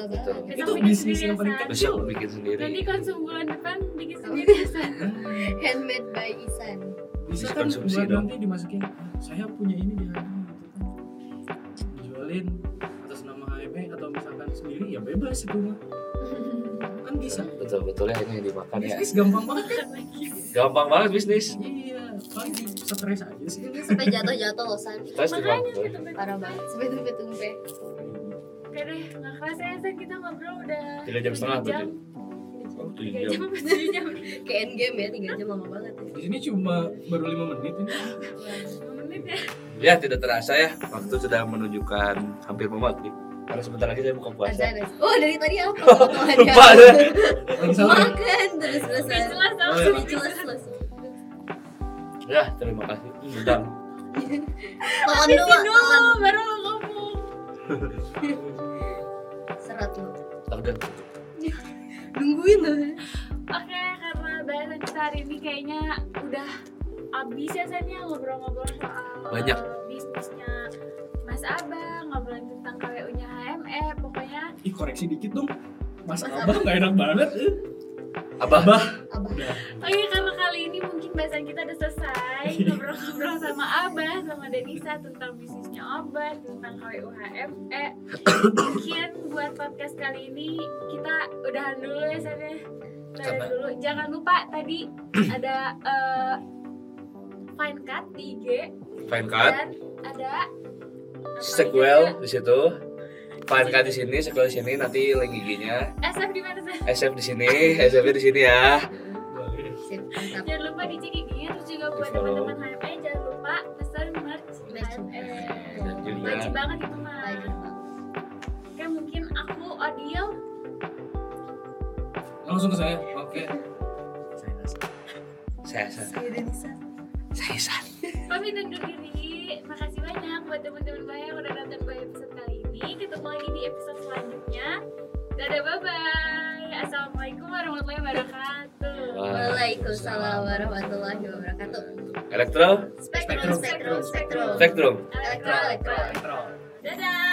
itu bisnis yang ya, paling kecil Besok bikin sendiri. nanti konsum bulan depan bikin sendiri San Handmade by Isan. Bisa Bisa kan konsumsi buat dong. nanti dimasukin saya punya ini di ini gitu kan dijualin atas nama HME atau misalkan sendiri ya bebas itu mah kan bisa Betul betul ya ini yang dimakan ya. bisnis gampang banget kan Gampang banget bisnis. iya paling di stres aja sih Sampai jatuh-jatuh loh San. Terus makanya gitu Parah banget. Sampai tumpe-tumpe. Oke deh, nggak kerasa ya kita ngobrol udah Tiga jam setengah tuh. Oh, tujuh Tiga jam. jam jam? Kayak endgame ya, 3 jam lama banget ya. di sini cuma baru lima menit ini Dua menit ya. Ya tidak terasa ya waktu sudah menunjukkan hampir mau maghrib. Karena sebentar lagi saya buka puasa. Azan. Oh, dari tadi apa? Lupa sama Makan terus terusan. jelas iya. Langsung. Ya terima kasih. Telan Habisin dulu, baru ngomong. Serat lu. Takdir. Nungguin loh. Oke, karena bahasan kita hari ini kayaknya udah abis ya San ya ngobrol-ngobrol soal Banyak. bisnisnya Mas Abang, ngobrolin tentang KWU-nya HME, pokoknya ih koreksi dikit dong mas Mas abah nggak enak banget eh. Abah. abah Abah. Oke, karena kali ini mungkin bahasan kita udah selesai Ngobrol-ngobrol sama Abah, sama Denisa tentang bisnisnya Abah Tentang KWUHM Eh, mungkin buat podcast kali ini kita udahan dulu ya San ya Udahan dulu, jangan lupa tadi ada eh, Fine Cut di IG Fine cut. Dan ada Sequel di situ. Cut di sini, sequel di sini nanti link IG-nya. ada? SF di mana? SF di sini, SF di sini ya. Jangan lupa dicek IG-nya terus juga buat teman-teman HME jangan lupa pesan merch juga Wajib banget itu mah. Oke mungkin aku Odil langsung ke saya oke saya saya Saya saya San. pamit undur diri. Makasih banyak buat teman-teman Bahaya yang udah nonton Bahaya episode kali ini. Ketemu lagi di episode selanjutnya. Dadah bye bye. Assalamualaikum warahmatullahi wabarakatuh. Waalaikumsalam warahmatullahi wabarakatuh. Elektro, Spektrum, spektrum, spektrum. spektrum. Elektro, elektro. Elektro. Dadah.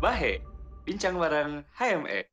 Bahe, bincang bareng HME.